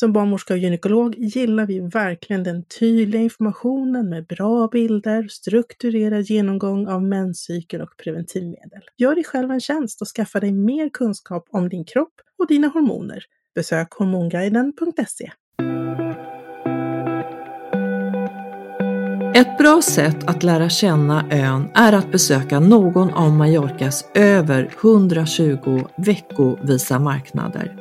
Som barnmorska och gynekolog gillar vi verkligen den tydliga informationen med bra bilder, strukturerad genomgång av menscykel och preventivmedel. Gör dig själv en tjänst och skaffa dig mer kunskap om din kropp och dina hormoner. Besök hormonguiden.se. Ett bra sätt att lära känna ön är att besöka någon av Mallorcas över 120 veckovisa marknader.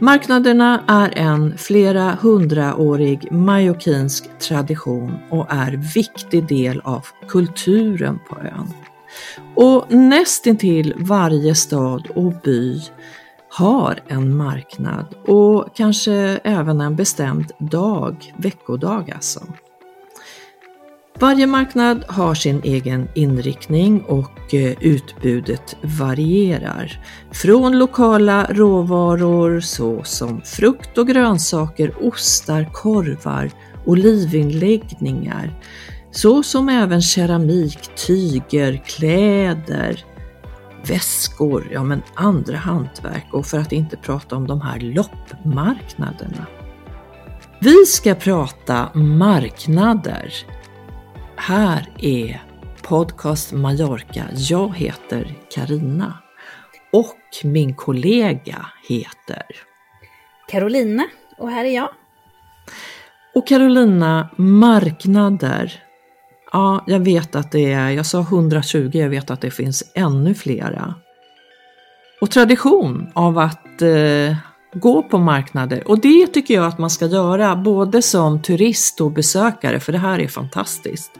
Marknaderna är en flera hundraårig majokinsk tradition och är viktig del av kulturen på ön. Och nästintill varje stad och by har en marknad och kanske även en bestämd dag, veckodag alltså. Varje marknad har sin egen inriktning och eh, utbudet varierar. Från lokala råvaror såsom frukt och grönsaker, ostar, korvar, olivinläggningar, såsom även keramik, tyger, kläder, väskor, ja men andra hantverk och för att inte prata om de här loppmarknaderna. Vi ska prata marknader här är Podcast Mallorca. Jag heter Karina och min kollega heter Carolina och här är jag. Och Carolina, marknader. Ja, jag vet att det är, jag sa 120, jag vet att det finns ännu flera. Och tradition av att eh, gå på marknader och det tycker jag att man ska göra både som turist och besökare för det här är fantastiskt.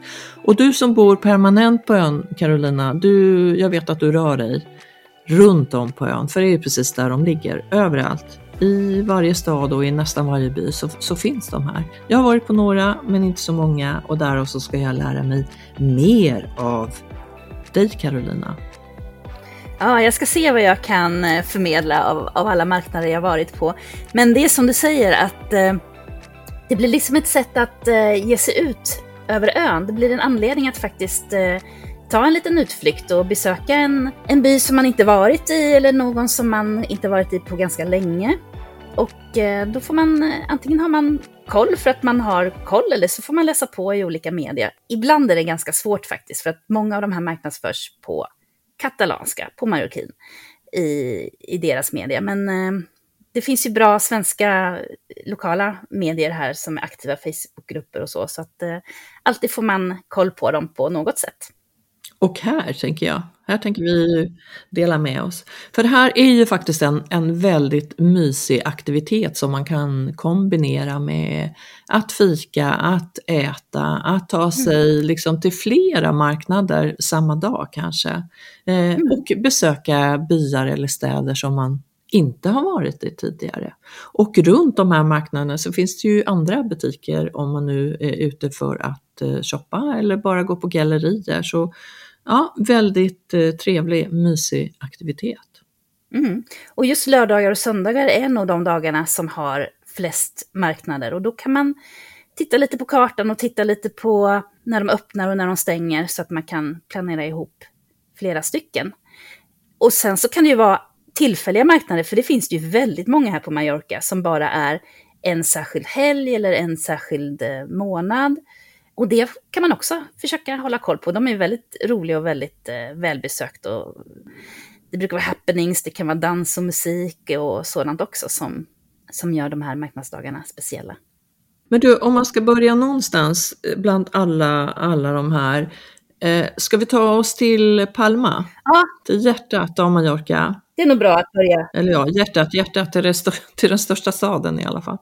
Och du som bor permanent på ön Carolina, du, jag vet att du rör dig runt om på ön för det är precis där de ligger, överallt. I varje stad och i nästan varje by så, så finns de här. Jag har varit på några men inte så många och därav så ska jag lära mig mer av dig Carolina. Ja, jag ska se vad jag kan eh, förmedla av, av alla marknader jag varit på. Men det är som du säger att eh, det blir liksom ett sätt att eh, ge sig ut över ön. Det blir en anledning att faktiskt eh, ta en liten utflykt och besöka en, en by som man inte varit i eller någon som man inte varit i på ganska länge. Och eh, då får man, eh, antingen har man koll för att man har koll eller så får man läsa på i olika media. Ibland är det ganska svårt faktiskt för att många av de här marknadsförs på katalanska, på Mallorquin i, i deras media. Men eh, det finns ju bra svenska lokala medier här som är aktiva Facebookgrupper och så, så att eh, alltid får man koll på dem på något sätt. Och här tänker jag, här tänker vi dela med oss. För det här är ju faktiskt en, en väldigt mysig aktivitet som man kan kombinera med att fika, att äta, att ta sig mm. liksom till flera marknader samma dag kanske. Eh, mm. Och besöka byar eller städer som man inte har varit i tidigare. Och runt de här marknaderna så finns det ju andra butiker om man nu är ute för att eh, shoppa eller bara gå på gallerier. Så ja, väldigt eh, trevlig, mysig aktivitet. Mm. Och just lördagar och söndagar är nog de dagarna som har flest marknader. Och då kan man titta lite på kartan och titta lite på när de öppnar och när de stänger så att man kan planera ihop flera stycken. Och sen så kan det ju vara tillfälliga marknader, för det finns ju väldigt många här på Mallorca som bara är en särskild helg eller en särskild eh, månad. Och det kan man också försöka hålla koll på. De är väldigt roliga och väldigt eh, välbesökt. Och det brukar vara happenings, det kan vara dans och musik och sådant också som, som gör de här marknadsdagarna speciella. Men du, om man ska börja någonstans bland alla, alla de här, eh, ska vi ta oss till Palma? Ja. Till hjärtat av Mallorca? Det är nog bra att börja. Eller ja, hjärtat, hjärtat till, till den största staden i alla fall.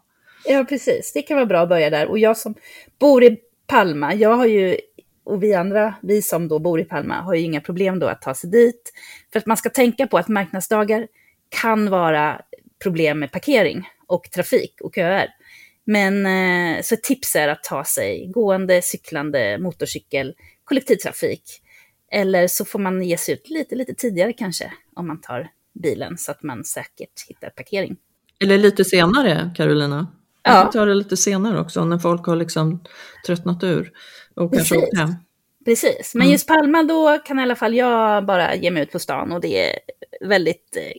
Ja, precis. Det kan vara bra att börja där. Och jag som bor i Palma, jag har ju, och vi andra, vi som då bor i Palma, har ju inga problem då att ta sig dit. För att man ska tänka på att marknadsdagar kan vara problem med parkering och trafik och köer. Men eh, så ett tips är att ta sig gående, cyklande, motorcykel, kollektivtrafik. Eller så får man ge sig ut lite, lite tidigare kanske om man tar bilen så att man säkert hittar parkering. Eller lite senare, Carolina. Ja. Man tar det lite senare också när folk har liksom tröttnat ur och kanske Precis. åkt hem. Precis, men Mm. just Palma då kan i alla fall jag bara ge mig ut på stan och det är väldigt eh,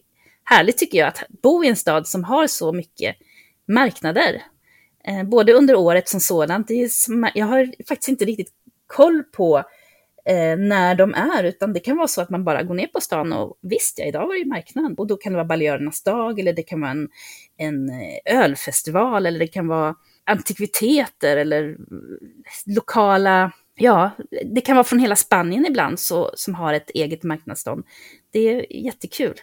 härligt tycker jag att bo i en stad som har så mycket marknader. Eh, både under året som sådant, det är, som- jag har faktiskt inte riktigt koll på eh, när de är, utan det kan vara så att man bara går ner på stan och visst ja, idag var det ju marknad och då kan det vara Baljörernas dag eller det kan vara en, en eh, ölfestival eller det kan vara antikviteter eller eh, lokala, ja, det kan vara från hela Spanien ibland så, som har ett eget marknadsstånd. Det är jättekul.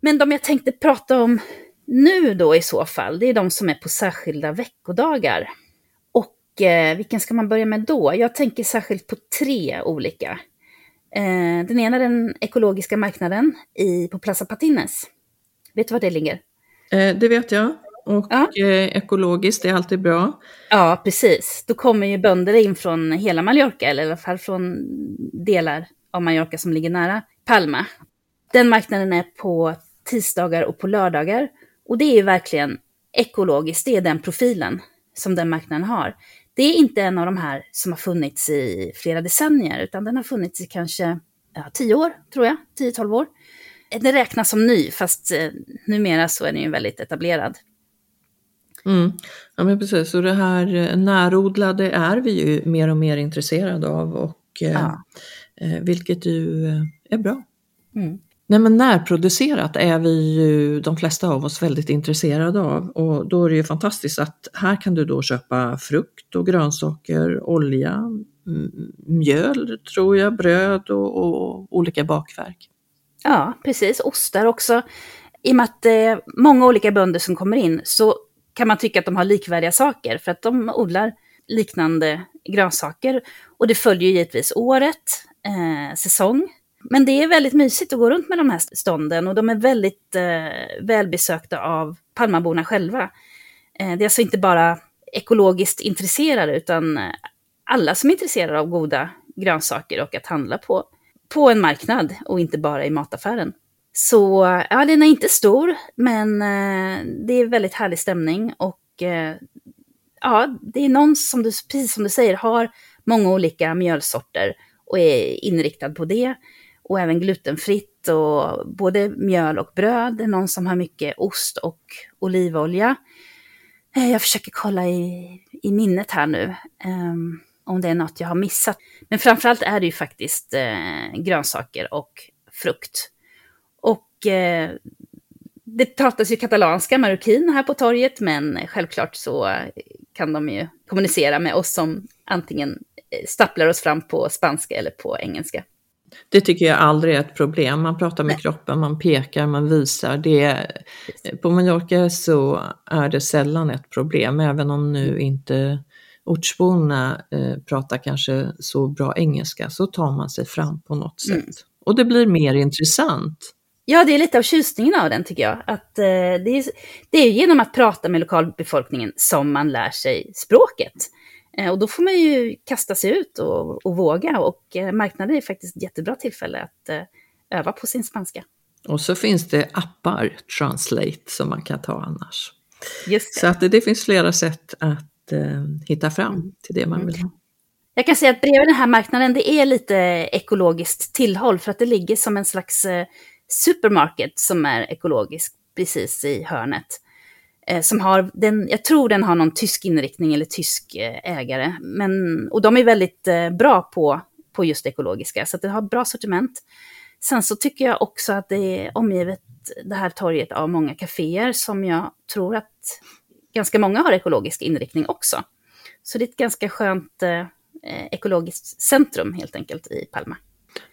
Men de jag tänkte prata om nu då i så fall, det är de som är på särskilda veckodagar. Eh, vilken ska man börja med då? Jag tänker särskilt på tre olika. Eh, den ena är den ekologiska marknaden i, på Plaza Patines. Vet du var det ligger? Eh, det vet jag. Och Ja. ekologiskt är alltid bra. Ja, precis. Då kommer ju bönder in från hela Mallorca, eller i alla fall från delar av Mallorca som ligger nära Palma. Den marknaden är på tisdagar och på lördagar. Och det är ju verkligen ekologiskt, det är den profilen som den marknaden har. Det är inte en av de här som har funnits i flera decennier, utan den har funnits i kanske ja, tio år, tror jag. 10-12 år. Den räknas som ny, fast eh, numera så är den ju väldigt etablerad. Mm. Ja men precis, och det här eh, närodlade är vi ju mer och mer intresserade av och eh, Ja. eh, vilket ju eh, är bra. Mm. Nej men närproducerat är vi ju de flesta av oss väldigt intresserade av och då är det ju fantastiskt att här kan du då köpa frukt och grönsaker, olja, mjöl tror jag, bröd och, och olika bakverk. Ja, precis. Ostar också. I och med att det är många olika bönder som kommer in så kan man tycka att de har likvärdiga saker för att de odlar liknande grönsaker. Och det följer ju givetvis året, eh, säsong. Men det är väldigt mysigt att gå runt med de här stånden och de är väldigt eh, välbesökta av Palmaborna själva. Eh, det är alltså inte bara ekologiskt intresserade utan eh, alla som är intresserade av goda grönsaker och att handla på på en marknad och inte bara i mataffären. Så ja, den är inte stor, men eh, det är väldigt härlig stämning och eh, ja, det är någon som du, precis som du säger, har många olika mjölsorter och är inriktad på det. Och även glutenfritt och både mjöl och bröd. Det är någon som har mycket ost och olivolja. Eh, jag försöker kolla i, i minnet här nu. um, om det är något jag har missat. Men framförallt är det ju faktiskt eh, grönsaker och frukt. Och eh, det pratas ju katalanska, marockin här på torget, men självklart så kan de ju kommunicera med oss som antingen eh, stapplar oss fram på spanska eller på engelska. Det tycker jag aldrig är ett problem. Man pratar med Nej. kroppen, man pekar, man visar. Det är, på Mallorca så är det sällan ett problem, även om nu inte ortsborna eh, pratar kanske så bra engelska, så tar man sig fram på något sätt. Mm. Och det blir mer intressant. Ja, det är lite av tjusningen av den tycker jag. Att, eh, det, är, det är genom att prata med lokalbefolkningen som man lär sig språket. Eh, och då får man ju kasta sig ut och, och våga. Och eh, marknaden är faktiskt ett jättebra tillfälle att eh, öva på sin spanska. Och så finns det appar, Translate, som man kan ta annars. Så att det, det finns flera sätt att eh, hitta fram till det man vill ha. Jag kan säga att bredvid den här marknaden, det är lite ekologiskt tillhåll för att det ligger som en slags eh, supermarket som är ekologisk precis i hörnet. Eh, som har, den, jag tror den har någon tysk inriktning eller tysk eh, ägare. Men, och de är väldigt eh, bra på, på just ekologiska, så det har bra sortiment. Sen så tycker jag också att det är omgivet, det här torget, av många kaféer som jag tror att ganska många har ekologisk inriktning också. Så det är ett ganska skönt eh, ekologiskt centrum helt enkelt i Palma.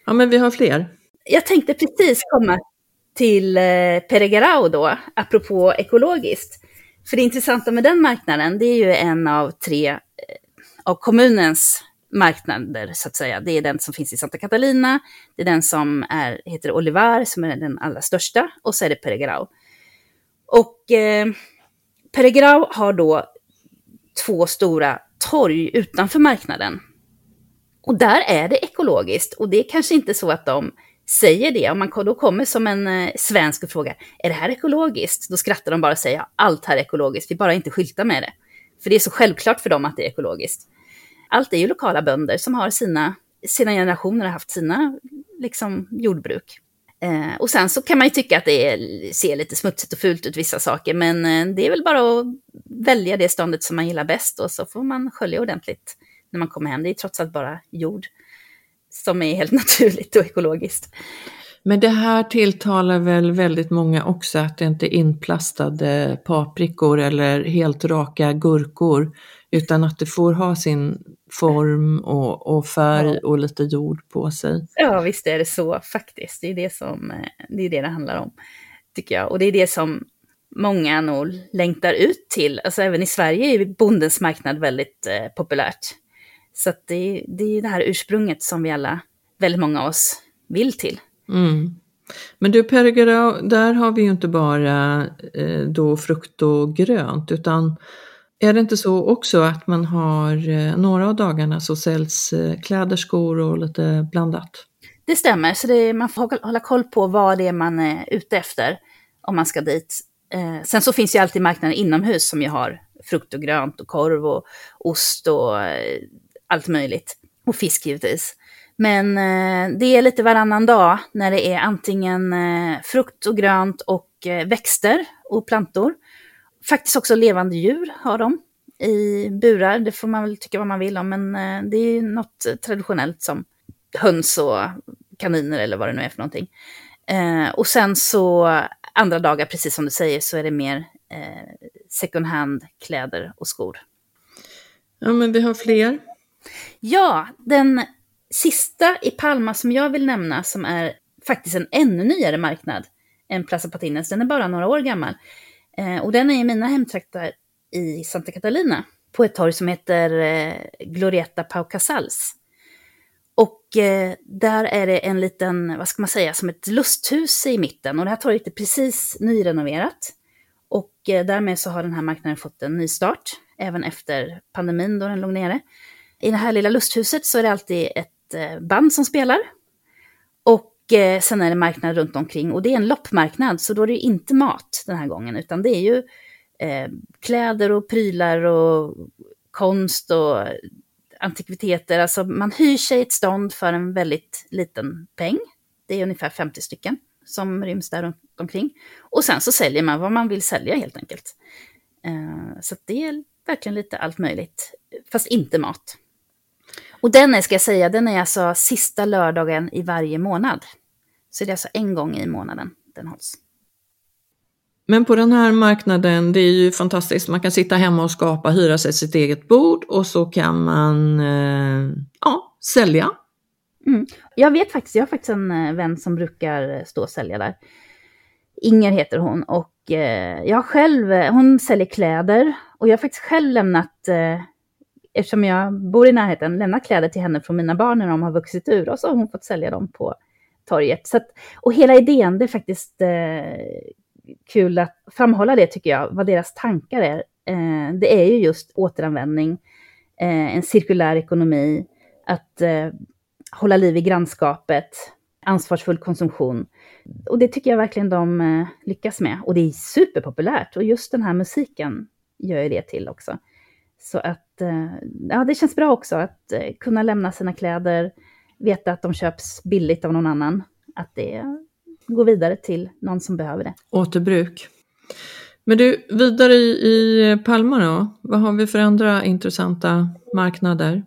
Ja, men vi har fler. Jag tänkte precis komma till eh, Peregrau då, apropå ekologiskt. För det intressanta med den marknaden, det är ju en av tre eh, av kommunens marknader, så att säga. Det är den som finns i Santa Catalina, det är den som är, heter Olivar, som är den allra största, och så är det Peregrau. Och eh, Peregrau har då två stora torg utanför marknaden. Och där är det ekologiskt, och det är kanske inte så att de säger det, om man då kommer som en eh, svensk och frågar, är det här ekologiskt? Då skrattar de bara och säger, ja, allt här är ekologiskt, vi bara inte skyltar med det. För det är så självklart för dem att det är ekologiskt. Allt är ju lokala bönder som har sina, sina generationer har haft sina liksom, jordbruk. Eh, och sen så kan man ju tycka att det är, ser lite smutsigt och fult ut vissa saker, men eh, det är väl bara att välja det ståndet som man gillar bäst och så får man skölja ordentligt när man kommer hem. Det är trots allt bara jord som är helt naturligt och ekologiskt. Men det här tilltalar väl väldigt många också att det inte är inplastade paprikor eller helt raka gurkor utan att det får ha sin form och, och färg och lite jord på sig. Ja, visst är det så faktiskt. Det är det som eh, det, är det, det handlar om, tycker jag. Och det är det som många nog längtar ut till. Alltså även i Sverige är bondens marknad väldigt eh, populärt. Så det, det är det här ursprunget som vi alla, väldigt många av oss, vill till. Mm. Men du Pergera, där har vi ju inte bara eh, då frukt och grönt utan är det inte så också att man har eh, några av dagarna så säljs eh, kläder, skor och lite blandat? Det stämmer, så det, man får hålla koll på vad det är man är ute efter om man ska dit. Eh, sen så finns ju alltid marknaden inomhus som ju har frukt och grönt och korv och ost och eh, allt möjligt. Och fisk givetvis. Men eh, det är lite varannan dag när det är antingen eh, frukt och grönt och eh, växter och plantor. Faktiskt också levande djur har de i burar. Det får man väl tycka vad man vill om, men eh, det är något traditionellt som höns och kaniner eller vad det nu är för någonting. Eh, och sen så andra dagar, precis som du säger, så är det mer eh, second hand kläder och skor. Ja, men vi har fler. Ja, den sista i Palma som jag vill nämna, som är faktiskt en ännu nyare marknad än Plaza Patines, den är bara några år gammal. Eh, och den är i mina hemtrakter i Santa Catalina, på ett torg som heter eh, Glorieta Pau Casals. Och eh, där är det en liten, vad ska man säga, som ett lusthus i mitten. Och det här torget är precis nyrenoverat. Och eh, därmed så har den här marknaden fått en nystart, även efter pandemin då den låg nere. I det här lilla lusthuset så är det alltid ett eh, band som spelar. Och eh, sen är det marknad runt omkring och det är en loppmarknad så då är det inte mat den här gången utan det är ju eh, kläder och prylar och konst och antikviteter. Alltså man hyr sig ett stånd för en väldigt liten peng. Det är ungefär 50 stycken som ryms där runt omkring. Och sen så säljer man vad man vill sälja helt enkelt. Eh, så det är verkligen lite allt möjligt, fast inte mat. Och den är, ska jag säga, den är alltså sista lördagen i varje månad. Så det är alltså en gång i månaden den hålls. Men på den här marknaden, det är ju fantastiskt. Man kan sitta hemma och skapa, hyra sig sitt eget bord och så kan man eh, ja, sälja. Mm. Jag vet faktiskt, jag har faktiskt en eh, vän som brukar stå och sälja där. Inger heter hon och eh, jag själv, eh, hon säljer kläder och jag har faktiskt själv lämnat eh, eftersom jag bor i närheten, lämnat kläder till henne från mina barn när de har vuxit ur och så har hon fått sälja dem på torget. Så att, och hela idén, det är faktiskt eh, kul att framhålla det tycker jag, vad deras tankar är. Eh, det är ju just återanvändning, eh, en cirkulär ekonomi, att eh, hålla liv i grannskapet, ansvarsfull konsumtion. Och det tycker jag verkligen de eh, lyckas med. Och det är superpopulärt. Och just den här musiken gör ju det till också. Så att, eh, ja det känns bra också att eh, kunna lämna sina kläder, veta att de köps billigt av någon annan. Att det går vidare till någon som behöver det. Återbruk. Men du, vidare i, Palma då? Vad har vi för andra intressanta marknader?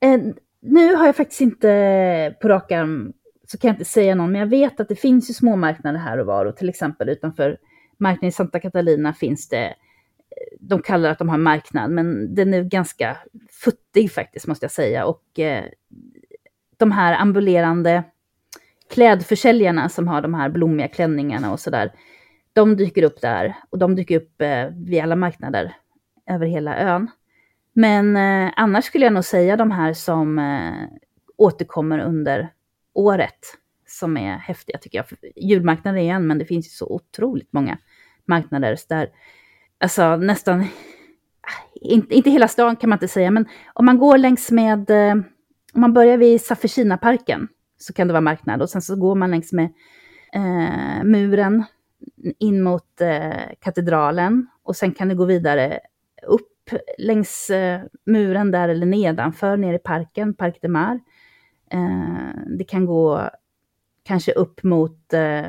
Eh, nu har jag faktiskt inte på rak arm, så kan jag inte säga någon, men jag vet att det finns ju små marknader här och var och till exempel utanför marknaden i Santa Catalina finns det, de kallar att de har en marknad, men den är ganska futtig faktiskt måste jag säga och eh, de här ambulerande klädförsäljarna som har de här blommiga klänningarna och sådär, de dyker upp där och de dyker upp eh, vid alla marknader över hela ön. Men eh, annars skulle jag nog säga de här som eh, återkommer under året som är häftiga tycker jag. Julmarknaden är en, men det finns ju så otroligt många marknader där, alltså nästan, äh, inte, inte hela stan kan man inte säga, men om man går längs med, eh, om man börjar vid Safficina-parken så kan det vara marknad och sen så går man längs med eh, muren in mot eh, katedralen och sen kan det gå vidare upp längs eh, muren där eller nedanför, ner i parken, Parc de Mar. Eh, det kan gå kanske upp mot eh,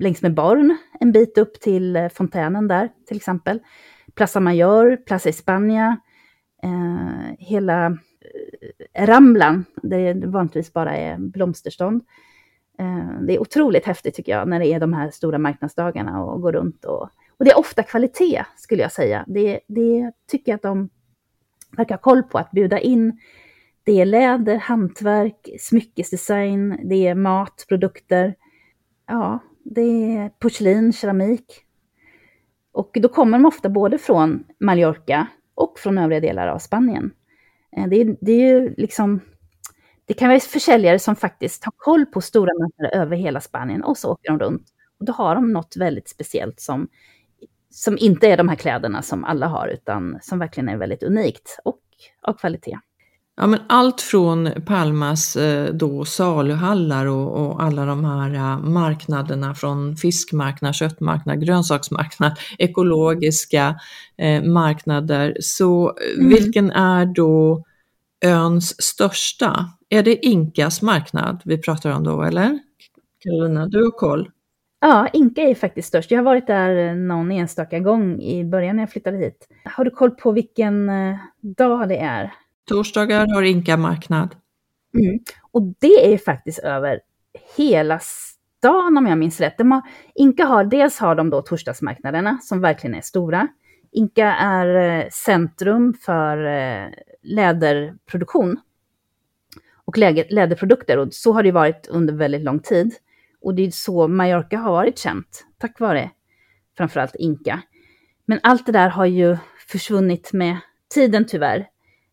längs med Born, en bit upp till eh, fontänen där till exempel. Plaza Mayor, Plaza España, eh, hela eh, Ramblan, där det vanligtvis bara är blomsterstånd. Eh, det är otroligt häftigt tycker jag när det är de här stora marknadsdagarna och gå runt och och det är ofta kvalitet, skulle jag säga. Det, det tycker jag att de verkar ha koll på, att bjuda in. Det är läder, hantverk, smyckesdesign, det är mat, produkter. Ja, det är porslin, keramik. Och då kommer de ofta både från Mallorca och från övriga delar av Spanien. Eh, det är, det är ju liksom, det kan vara försäljare som faktiskt har koll på stora marknader över hela Spanien och så åker de runt. Och då har de något väldigt speciellt som som inte är de här kläderna som alla har, utan som verkligen är väldigt unikt och av kvalitet. Ja, men allt från Palmas eh, då saluhallar och, och alla de här uh, marknaderna från fiskmarknad, köttmarknad, grönsaksmarknad, ekologiska eh, marknader. Så mm. vilken är då öns största? Är det Inkas marknad vi pratar om då, eller? Carolina, du har koll? Ja, Inka är faktiskt störst. Jag har varit där någon enstaka gång i början när jag flyttade hit. Har du koll på vilken eh, dag det är? Torsdagar har Inka marknad. Mm. Och det är faktiskt över hela stan om jag minns rätt. De har, Inka har, dels har de då torsdagsmarknaderna som verkligen är stora. Inka är eh, centrum för eh, läderproduktion och läderprodukter och så har det varit under väldigt lång tid. Och det är så Mallorca har varit känt, tack vare framförallt Inka. Men allt det där har ju försvunnit med tiden tyvärr.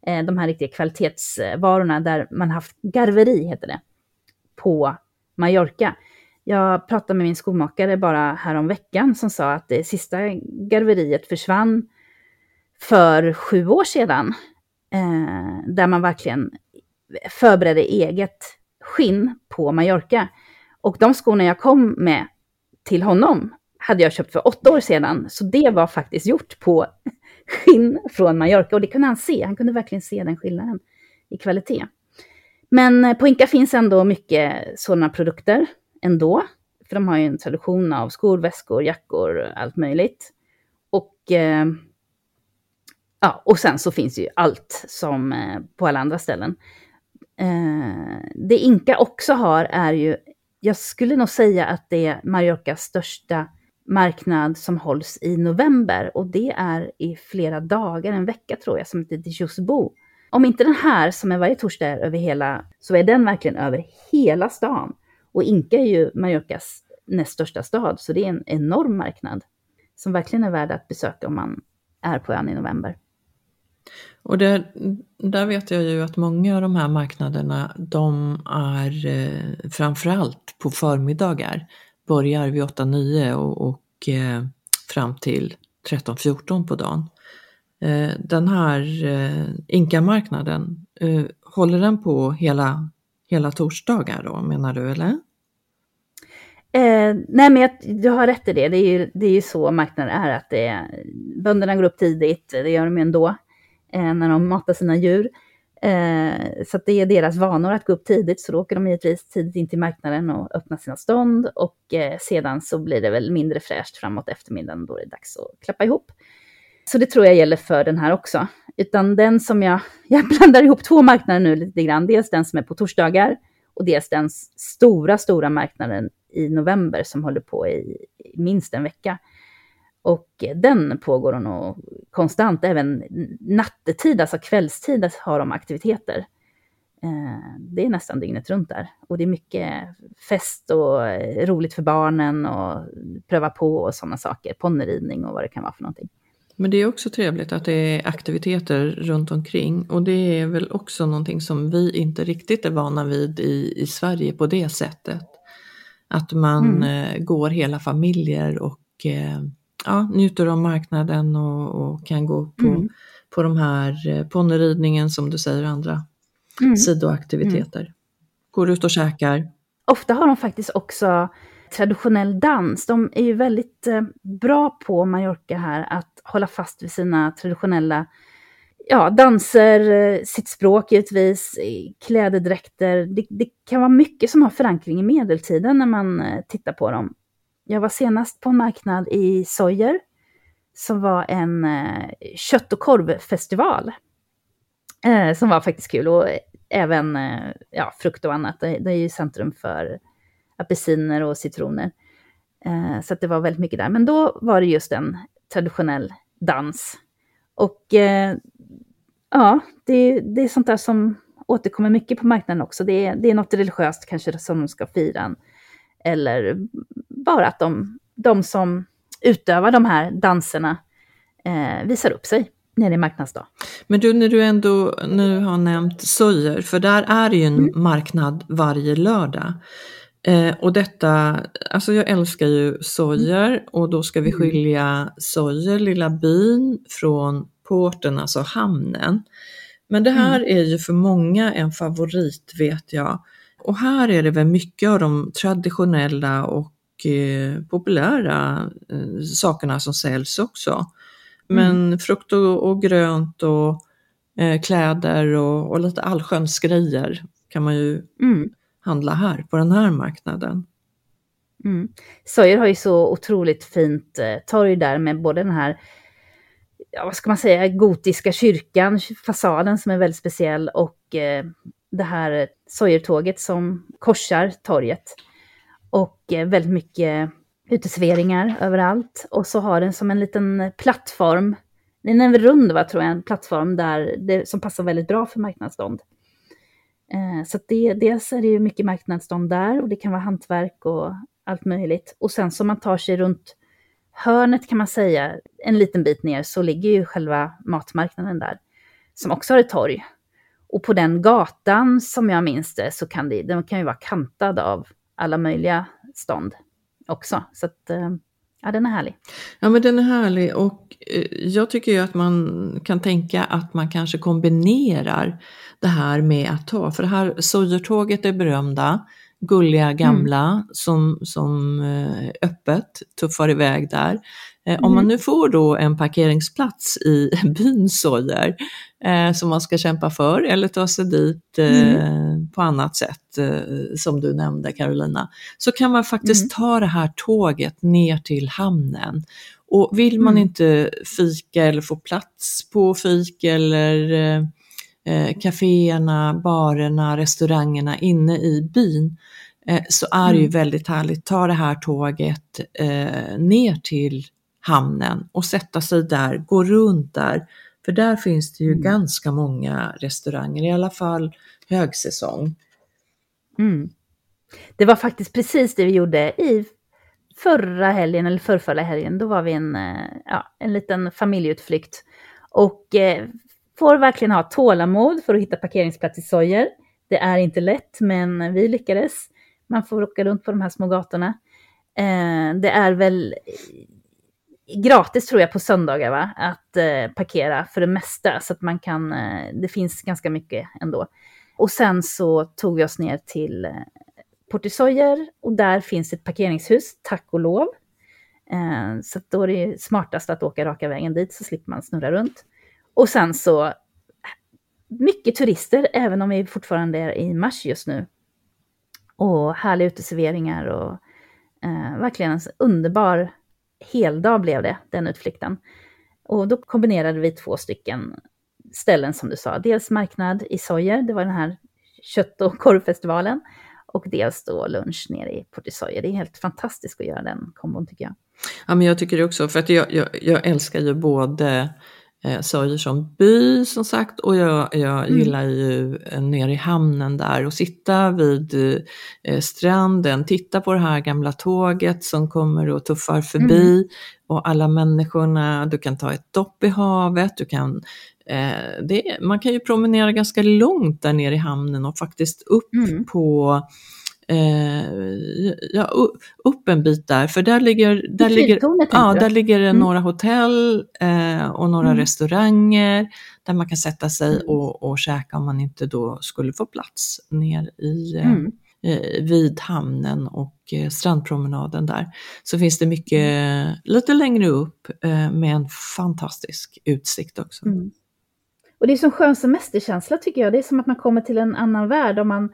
Eh, de här riktiga kvalitetsvarorna där man haft garveri, heter det, på Mallorca. Jag pratade med min skomakare bara härom veckan som sa att det sista garveriet försvann för sju år sedan. Eh, där man verkligen förberedde eget skinn på Mallorca. Och de skorna jag kom med till honom hade jag köpt för åtta år sedan. Så det var faktiskt gjort på skinn från Mallorca. Och det kunde han se. Han kunde verkligen se den skillnaden i kvalitet. Men eh, på Inka finns ändå mycket sådana produkter ändå. För de har ju en tradition av skor, väskor, jackor, allt möjligt. Och, eh, ja, och sen så finns ju allt som eh, på alla andra ställen. Eh, det Inka också har är ju jag skulle nog säga att det är Mallorcas största marknad som hålls i november och det är i flera dagar, en vecka tror jag, som heter Dijusbo. Om inte den här som är varje torsdag är över hela, så är den verkligen över hela stan. Och Inka är ju Mallorcas näst största stad, så det är en enorm marknad som verkligen är värd att besöka om man är på ön i november. Och det, där vet jag ju att många av de här marknaderna, de är eh, framförallt på förmiddagar. Börjar vid 8-9 och, och eh, fram till 13-14 på dagen. Eh, den här eh, Inka-marknaden, eh, håller den på hela, hela torsdagar då menar du eller? Eh, nej, men jag, du har rätt i det. Det är ju, det är ju så marknaden är, att det är, bönderna går upp tidigt, det gör de ju ändå, eh, när de matar sina djur. Eh, så det är deras vanor att gå upp tidigt, så då åker de givetvis tidigt in till marknaden och öppnar sina stånd. Och eh, sedan så blir det väl mindre fräscht framåt eftermiddagen, då är det dags att klappa ihop. Så det tror jag gäller för den här också. Utan den som jag, jag blandar ihop två marknader nu lite grann. Dels den som är på torsdagar och dels den stora, stora marknaden i november som håller på i, i minst en vecka. Och den pågår nog konstant, även nattetid, alltså kvällstid har de aktiviteter. Eh, det är nästan dygnet runt där. Och det är mycket fest och roligt för barnen och pröva på och sådana saker. Ponnyridning och vad det kan vara för någonting. Men det är också trevligt att det är aktiviteter runt omkring och det är väl också någonting som vi inte riktigt är vana vid i, i Sverige på det sättet. Att man mm. eh, går hela familjer och eh, ja, njuter av marknaden och, och kan gå på, mm. på de här eh, ponnyridningen som du säger, andra mm. sidoaktiviteter. Mm. Går ut och käkar. Ofta har de faktiskt också traditionell dans. De är ju väldigt eh, bra på Mallorca här att hålla fast vid sina traditionella ja, danser, eh, sitt språk givetvis, klädedräkter. Det, det, kan vara mycket som har förankring i medeltiden när man tittar på dem. Jag var senast på en marknad i Sojer som var en eh, kött och korvfestival. Eh, som var faktiskt kul och även eh, ja, frukt och annat. Det, det är ju centrum för apelsiner och citroner. Eh, så det var väldigt mycket där. Men då var det just en traditionell dans. Och eh, ja, det, det är sånt där som återkommer mycket på marknaden också. Det är, det är något religiöst kanske som de ska fira. Eller bara att de, de som utövar de här danserna eh, visar upp sig när det är marknadsdag. Men du, när du ändå nu har nämnt Sojer, för där är det ju en mm. marknad varje lördag. Eh, och detta, alltså jag älskar ju Sojer och då ska vi mm. skilja Sojer, lilla byn, från porten, alltså hamnen. Men det här mm. är ju för många en favorit vet jag. Och här är det väl mycket av de traditionella och eh, populära eh, sakerna som säljs också. Men mm. frukt och, och, grönt och eh, kläder och, och, lite allsköns grejer kan man ju mm. handla här på den här marknaden. Mm. Sojer har ju så otroligt fint eh, torg där med både den här ja, vad ska man säga, gotiska kyrkan, fasaden som är väldigt speciell och eh, det här Sojertåget som korsar torget. Och eh, väldigt mycket uteserveringar överallt. Och så har den som en liten plattform, den är en rund va, tror jag, en plattform där det, som passar väldigt bra för marknadsstånd. Eh, så det, dels är det ju mycket marknadsstånd där och det kan vara hantverk och allt möjligt. Och sen som man tar sig runt hörnet kan man säga, en liten bit ner, så ligger ju själva matmarknaden där. Som också har ett torg. Och på den gatan, som jag minns det, så kan det, den kan ju vara kantad av alla möjliga stånd också. Så att, eh, ja, den är härlig. Ja, men den är härlig och eh, jag tycker ju att man kan tänka att man kanske kombinerar det här med att ta, för det här Sojertåget är berömda, gulliga gamla mm. som, som eh, öppet tuffar iväg där. Mm. Om man mm. nu får då en parkeringsplats i byn Sojer eh, som man ska kämpa för eller ta sig dit eh, mm. på annat sätt eh, som du nämnde Carolina, så kan man faktiskt mm. ta det här tåget ner till hamnen. Och vill man inte fika eller få plats på fik eller eh, kaféerna, barerna, restaurangerna inne i byn eh, så är det ju väldigt härligt. Ta det här tåget eh, ner till hamnen och sätta sig där, gå runt där. För där finns det ju mm. ganska många restauranger, i alla fall högsäsong. Mm. Det var faktiskt precis det vi gjorde i förra helgen, eller förrförra helgen. Då var vi en, eh, ja, en liten familjeutflykt. Och eh, får verkligen ha tålamod för att hitta parkeringsplats i Sojer. Det är inte lätt, men vi lyckades. Man får åka runt på de här små gatorna. Eh, det är väl gratis tror jag på söndagar va? att eh, parkera för det mesta. Så att man kan, eh, det finns ganska mycket ändå. och sen så tog vi oss ner till eh, Portisoyer och där finns ett parkeringshus, tack och lov. Eh, så då är det smartast att åka raka vägen dit så slipper man snurra runt. Och sen så eh, mycket turister, även om vi fortfarande är i mars just nu. Och härliga uteserveringar och eh, verkligen en underbar heldag blev det, den utflykten. Och då kombinerade vi två stycken ställen som du sa. Dels marknad i Sojer, det var den här kött och korvfestivalen. Och dels då lunch nere i Portisoyer. Det är helt fantastiskt att göra den kombon tycker jag. Ja, men jag tycker det också, för att jag, jag, jag älskar ju både eh, Sojer som by som sagt och jag, jag mm. gillar ju eh, nere i hamnen där och sitta vid eh, stranden, titta på det här gamla tåget som kommer och tuffar förbi mm. och alla människorna, du kan ta ett dopp i havet, du kan Eh, det, man kan ju promenera ganska långt där nere i hamnen och faktiskt upp mm. på eh, ja, upp en bit där, för där ligger, där ligger, ja, där ligger det mm. några hotell eh, och några mm. restauranger där man kan sätta sig mm. och, och käka om man inte då skulle få plats ner i eh, mm. eh, vid hamnen och eh, strandpromenaden där. Så finns det mycket mm. lite längre upp med en fantastisk utsikt också. Mm. Och det är som skön semesterkänsla tycker jag. Det är som att man kommer till en annan värld om man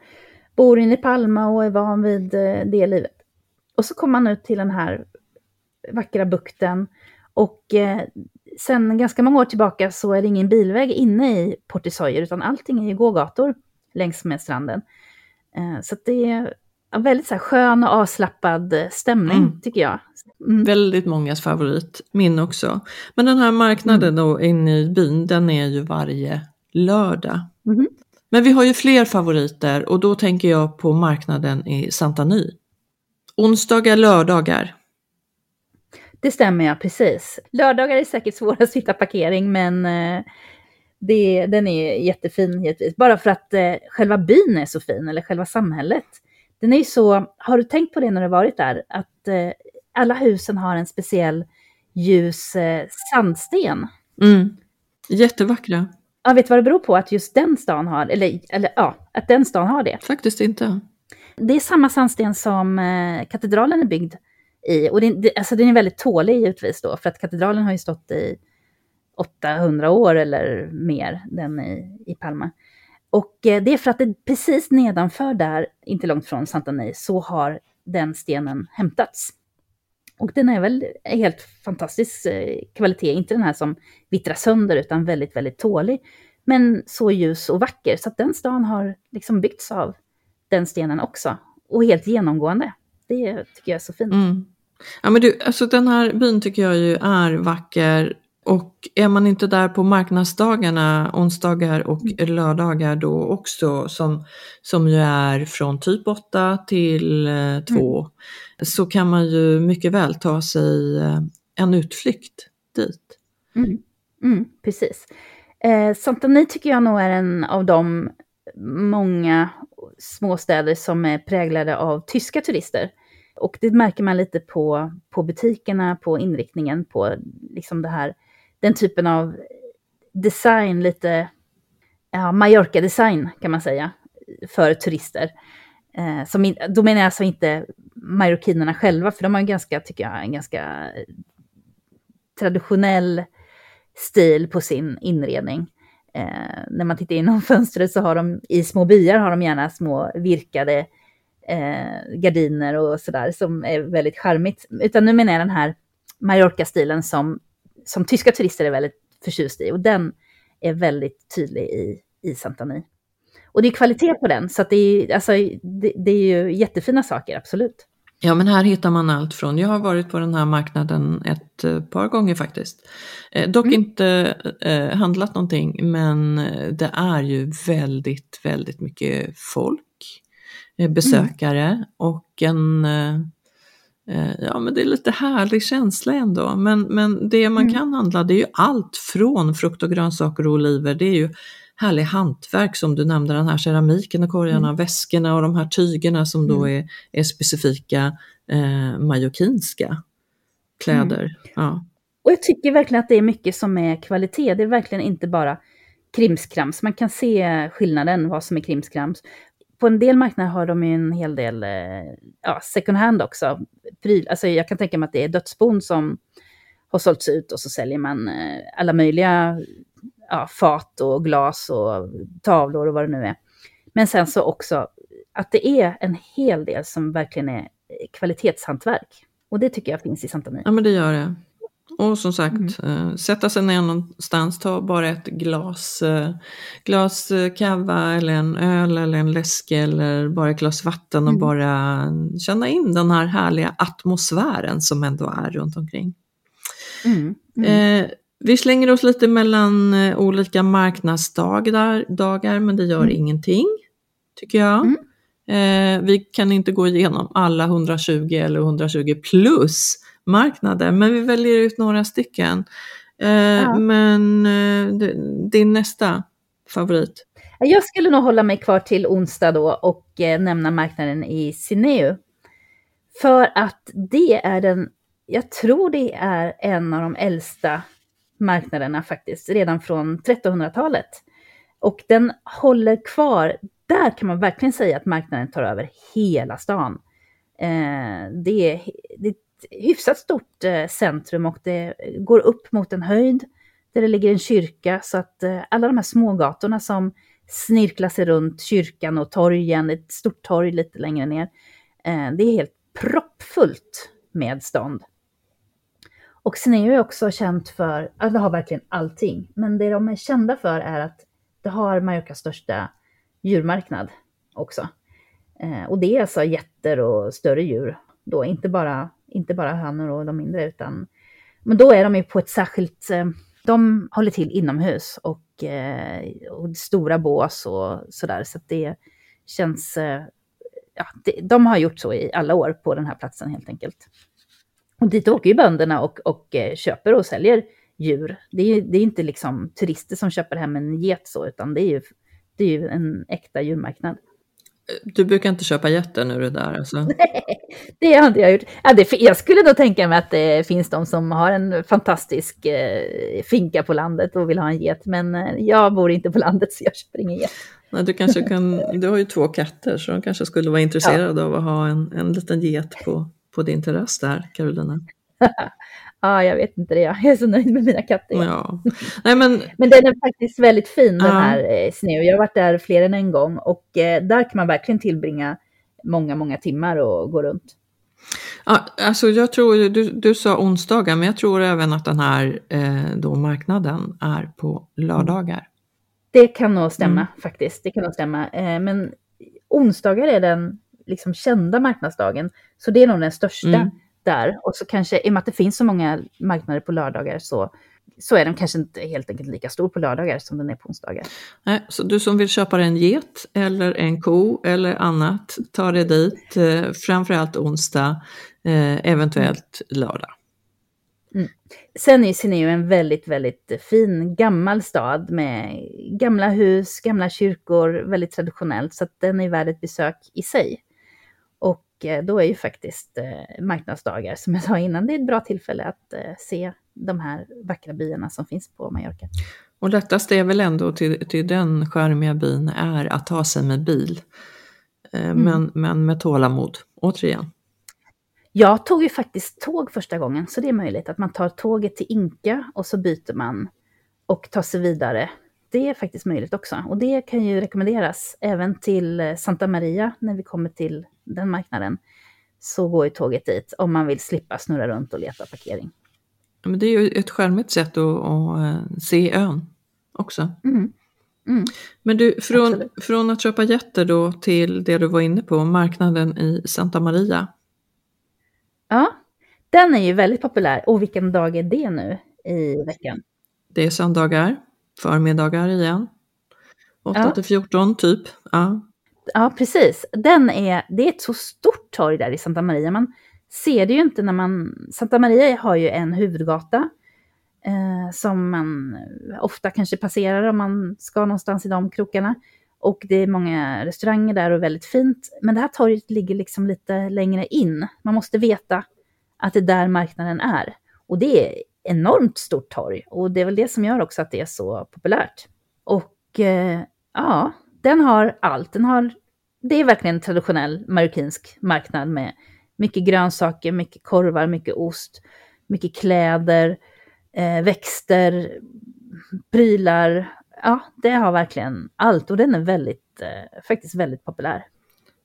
bor inne i Palma och är van vid eh, det livet. Och så kommer man ut till den här vackra bukten. Och eh, sen ganska många år tillbaka så är det ingen bilväg inne i Portisoyer, utan allting är ju gågator längs med stranden. Eh, så det är en väldigt så här, skön och avslappnad stämning, mm. tycker jag. Mm. Väldigt mångas favorit, min också. Men den här marknaden mm. då inne i byn, den är ju varje lördag. Mm. Men vi har ju fler favoriter och då tänker jag på marknaden i Santa Ny. Onsdagar, lördagar. Det stämmer ja, precis. Lördagar är säkert svårast att hitta parkering men eh, det, den är jättefin givetvis. Bara för att eh, själva byn är så fin, eller själva samhället. Den är ju så, har du tänkt på det när du varit där? Att eh, alla husen har en speciell ljus eh, sandsten. Mm. Jättevackra. Ja, vet du vad det beror på att just den stan har, eller, eller ja, att den stan har det? Faktiskt inte. Det är samma sandsten som eh, katedralen är byggd i. Och det, alltså den är väldigt tålig givetvis då, för att katedralen har ju stått i 800 år eller mer, den i, i Palma. Och eh, det är för att det precis nedanför där, inte långt från Santa så har den stenen hämtats. Och den är väl helt fantastisk eh, kvalitet, inte den här som vittrar sönder utan väldigt, väldigt tålig. Men så ljus och vacker, så att den stan har liksom byggts av den stenen också. Och helt genomgående. Det tycker jag är så fint. Mm. Ja men du, alltså den här byn tycker jag ju är vacker och är man inte där på marknadsdagarna, onsdagar och mm. lördagar då också, som, som ju är från typ 8 till 2, mm. så kan man ju mycket väl ta sig eh, en utflykt dit. Mm. Mm, precis. Eh, Santani tycker jag nog är en av de många småstäder som är präglade av tyska turister. Och det märker man lite på, på butikerna, på inriktningen, på liksom det här den typen av design, lite ja, Mallorca-design kan man säga, för turister. Eh, som, då menar jag alltså inte marockinerna själva, för de har en ganska, tycker jag, en ganska traditionell stil på sin inredning. Eh, när man tittar inom fönstret så har de i små byar har de gärna små virkade eh, gardiner och sådär som är väldigt charmigt. Utan nu menar jag den här Mallorca-stilen som som tyska turister är väldigt förtjusta i. Och den är väldigt tydlig i, i Santani. Och det är kvalitet på den, så att det, är, alltså, det, det är ju jättefina saker, absolut. Ja, men här hittar man allt från, jag har varit på den här marknaden ett eh, par gånger faktiskt. Eh, dock mm. inte eh, handlat någonting, men det är ju väldigt, väldigt mycket folk, eh, besökare mm. och en eh, Eh, ja, men det är lite härlig känsla ändå. Men, men det man mm. kan handla det är ju allt från frukt och grönsaker och oliver. Det är ju härlig hantverk som du nämnde, den här keramiken och korgarna, mm. väskorna och de här tygerna som då mm. är, är specifika eh, majorkinska kläder. Mm. Ja. Och jag tycker verkligen att det är mycket som är kvalitet. Det är verkligen inte bara krimskrams. Man kan se skillnaden, vad som är krimskrams. På en del marknader har de ju en hel del eh, ja, second hand också. Pryl, alltså jag kan tänka mig att det är dödsbon som har sålts ut och så säljer man eh, alla möjliga ja, fat och glas och tavlor och vad det nu är. Men sen så också att det är en hel del som verkligen är eh, kvalitetshantverk. Och det tycker jag finns i Santa Mia. Ja men det gör det. Och som sagt, mm. eh, sätta sig ner någonstans, ta bara ett glas, eh, glas eh, kava eller en öl eller en läsk eller bara ett glas vatten och mm. bara känna in den här härliga atmosfären som ändå är runt omkring. Mm. mm. Eh, vi slänger oss lite mellan eh, olika marknadsdagar, dagar, men det gör mm. ingenting, tycker jag. Mm. Eh, vi kan inte gå igenom alla 120 eller 120 plus marknader, men vi väljer ut några stycken. Eh, ja. Men eh, din nästa favorit? Jag skulle nog hålla mig kvar till onsdag då och eh, nämna marknaden i Sineu. För att det är den, jag tror det är en av de äldsta marknaderna faktiskt, redan från 1300-talet. Och den håller kvar, där kan man verkligen säga att marknaden tar över hela stan. Eh, det, är, det hyfsat stort eh, centrum och det går upp mot en höjd där det ligger en kyrka så att eh, alla de här smågatorna som snirklar sig runt kyrkan och torgen, ett stort torg lite längre ner, eh, det är helt proppfullt med stånd. Och Sineo är också känt för, ja det har verkligen allting, men det de är kända för är att det har Mallorcas största djurmarknad också. och det är alltså jätter och större djur då, inte bara inte bara hönor och de mindre, utan men då är de ju på ett särskilt, eh, de håller till inomhus och, eh, och stora bås och sådär, så att det känns, eh, ja, det, de har gjort så i alla år på den här platsen helt enkelt. Och dit åker ju bönderna och, och köper och säljer djur. Det är, det är inte liksom turister som köper hem en get så, utan det är ju, det är ju en äkta djurmarknad. Du brukar inte köpa getter nu det där alltså? Nej, det har inte jag gjort. Ja, det, jag skulle nog tänka mig att det finns de som har en fantastisk eh, finka på landet och vill ha en get. Men eh, jag bor inte på landet så jag köper ingen get. Nej, du, kanske kan, du har ju två katter så de kanske skulle vara intresserade ja. av att ha en, en liten get på, på din terrass där, Carolina. Ja, jag vet inte det. Jag är så nöjd med mina katter. Ja. Nej, men... men den är faktiskt väldigt fin den här eh. Jag har varit där fler än en gång och eh, där kan man verkligen tillbringa många, många timmar och gå runt. Ja, alltså jag tror, du, du sa onsdagar, men jag tror även att den här eh, då marknaden är på lördagar. Det kan nog stämma mm. faktiskt. Det kan nog stämma. Eh, men onsdagar är den liksom kända marknadsdagen, så det är nog den största. Mm där. Och så kanske, i och med att det finns så många marknader på lördagar så, så är den kanske inte helt enkelt lika stor på lördagar som den är på onsdagar. Nej, så du som vill köpa en get eller en ko eller annat, ta dig dit, eh, framförallt onsdag, eh, eventuellt lördag. Mm. Sen är Sineo en väldigt, väldigt fin gammal stad med gamla hus, gamla kyrkor, väldigt traditionellt, så att den är värd ett besök i sig. Eh, då är ju faktiskt eh, marknadsdagar, som jag sa innan, det är ett bra tillfälle att eh, se de här vackra byarna som finns på Mallorca. Och lättast är väl ändå till, till den skärmiga byn är att ta sig med bil. Mm. Men, men med tålamod, återigen. Jag tog ju faktiskt tåg första gången, så det är möjligt att man tar tåget till Inka och så byter man och tar sig vidare. Det är faktiskt möjligt också. Och det kan ju rekommenderas även till Santa Maria när vi kommer till den marknaden, så går ju tåget dit om man vill slippa snurra runt och leta parkering. Men det är ju ett skärmigt sätt att, att eh, se ön också. Mm. Mm. Men du, från, från att köpa jätter då till det du var inne på, marknaden i Santa Maria. Ja, den är ju väldigt populär. Och vilken dag är det nu i veckan? Det är söndagar, förmiddagar igen. 8 ja. till 14 typ. Ja. Ja, precis. Den är, det är ett så stort torg där i Santa Maria. Man ser det ju inte när man... Santa Maria har ju en huvudgata eh, som man ofta kanske passerar om man ska någonstans i de krokarna. Och det är många restauranger där och väldigt fint. Men det här torget ligger liksom lite längre in. Man måste veta att det är där marknaden är. Och det är enormt stort torg. Och det är väl det som gör också att det är så populärt. Och eh, ja, den har allt. Den har, det är verkligen en traditionell marockinsk marknad med mycket grönsaker, mycket korvar, mycket ost, mycket kläder, eh, växter, prylar. Ja, det har verkligen allt och den är väldigt, eh, faktiskt väldigt populär.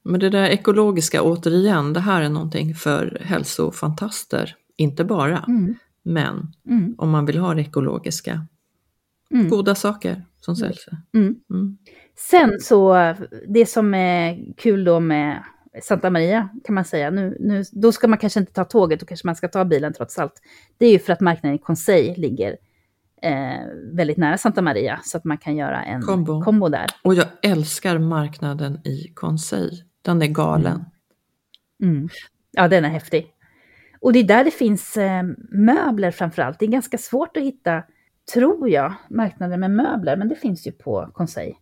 Men det där ekologiska återigen, det här är någonting för hälsofantaster. Inte bara, Mm. men Mm. om man vill ha det ekologiska. Mm. Goda saker som säljs. Mm. Mm. Sen så, det som är kul då med Santa Maria kan man säga, nu, nu, då ska man kanske inte ta tåget, då kanske man ska ta bilen trots allt. Det är ju för att marknaden i Conseil ligger eh, väldigt nära Santa Maria, så att man kan göra en Kombo. kombo, där. Och jag älskar marknaden i Conseil. Den är galen. Mm. Ja, den är häftig. Och det är där det finns eh, möbler framför allt. Det är ganska svårt att hitta, tror jag, marknader med möbler, men det finns ju på Conseil.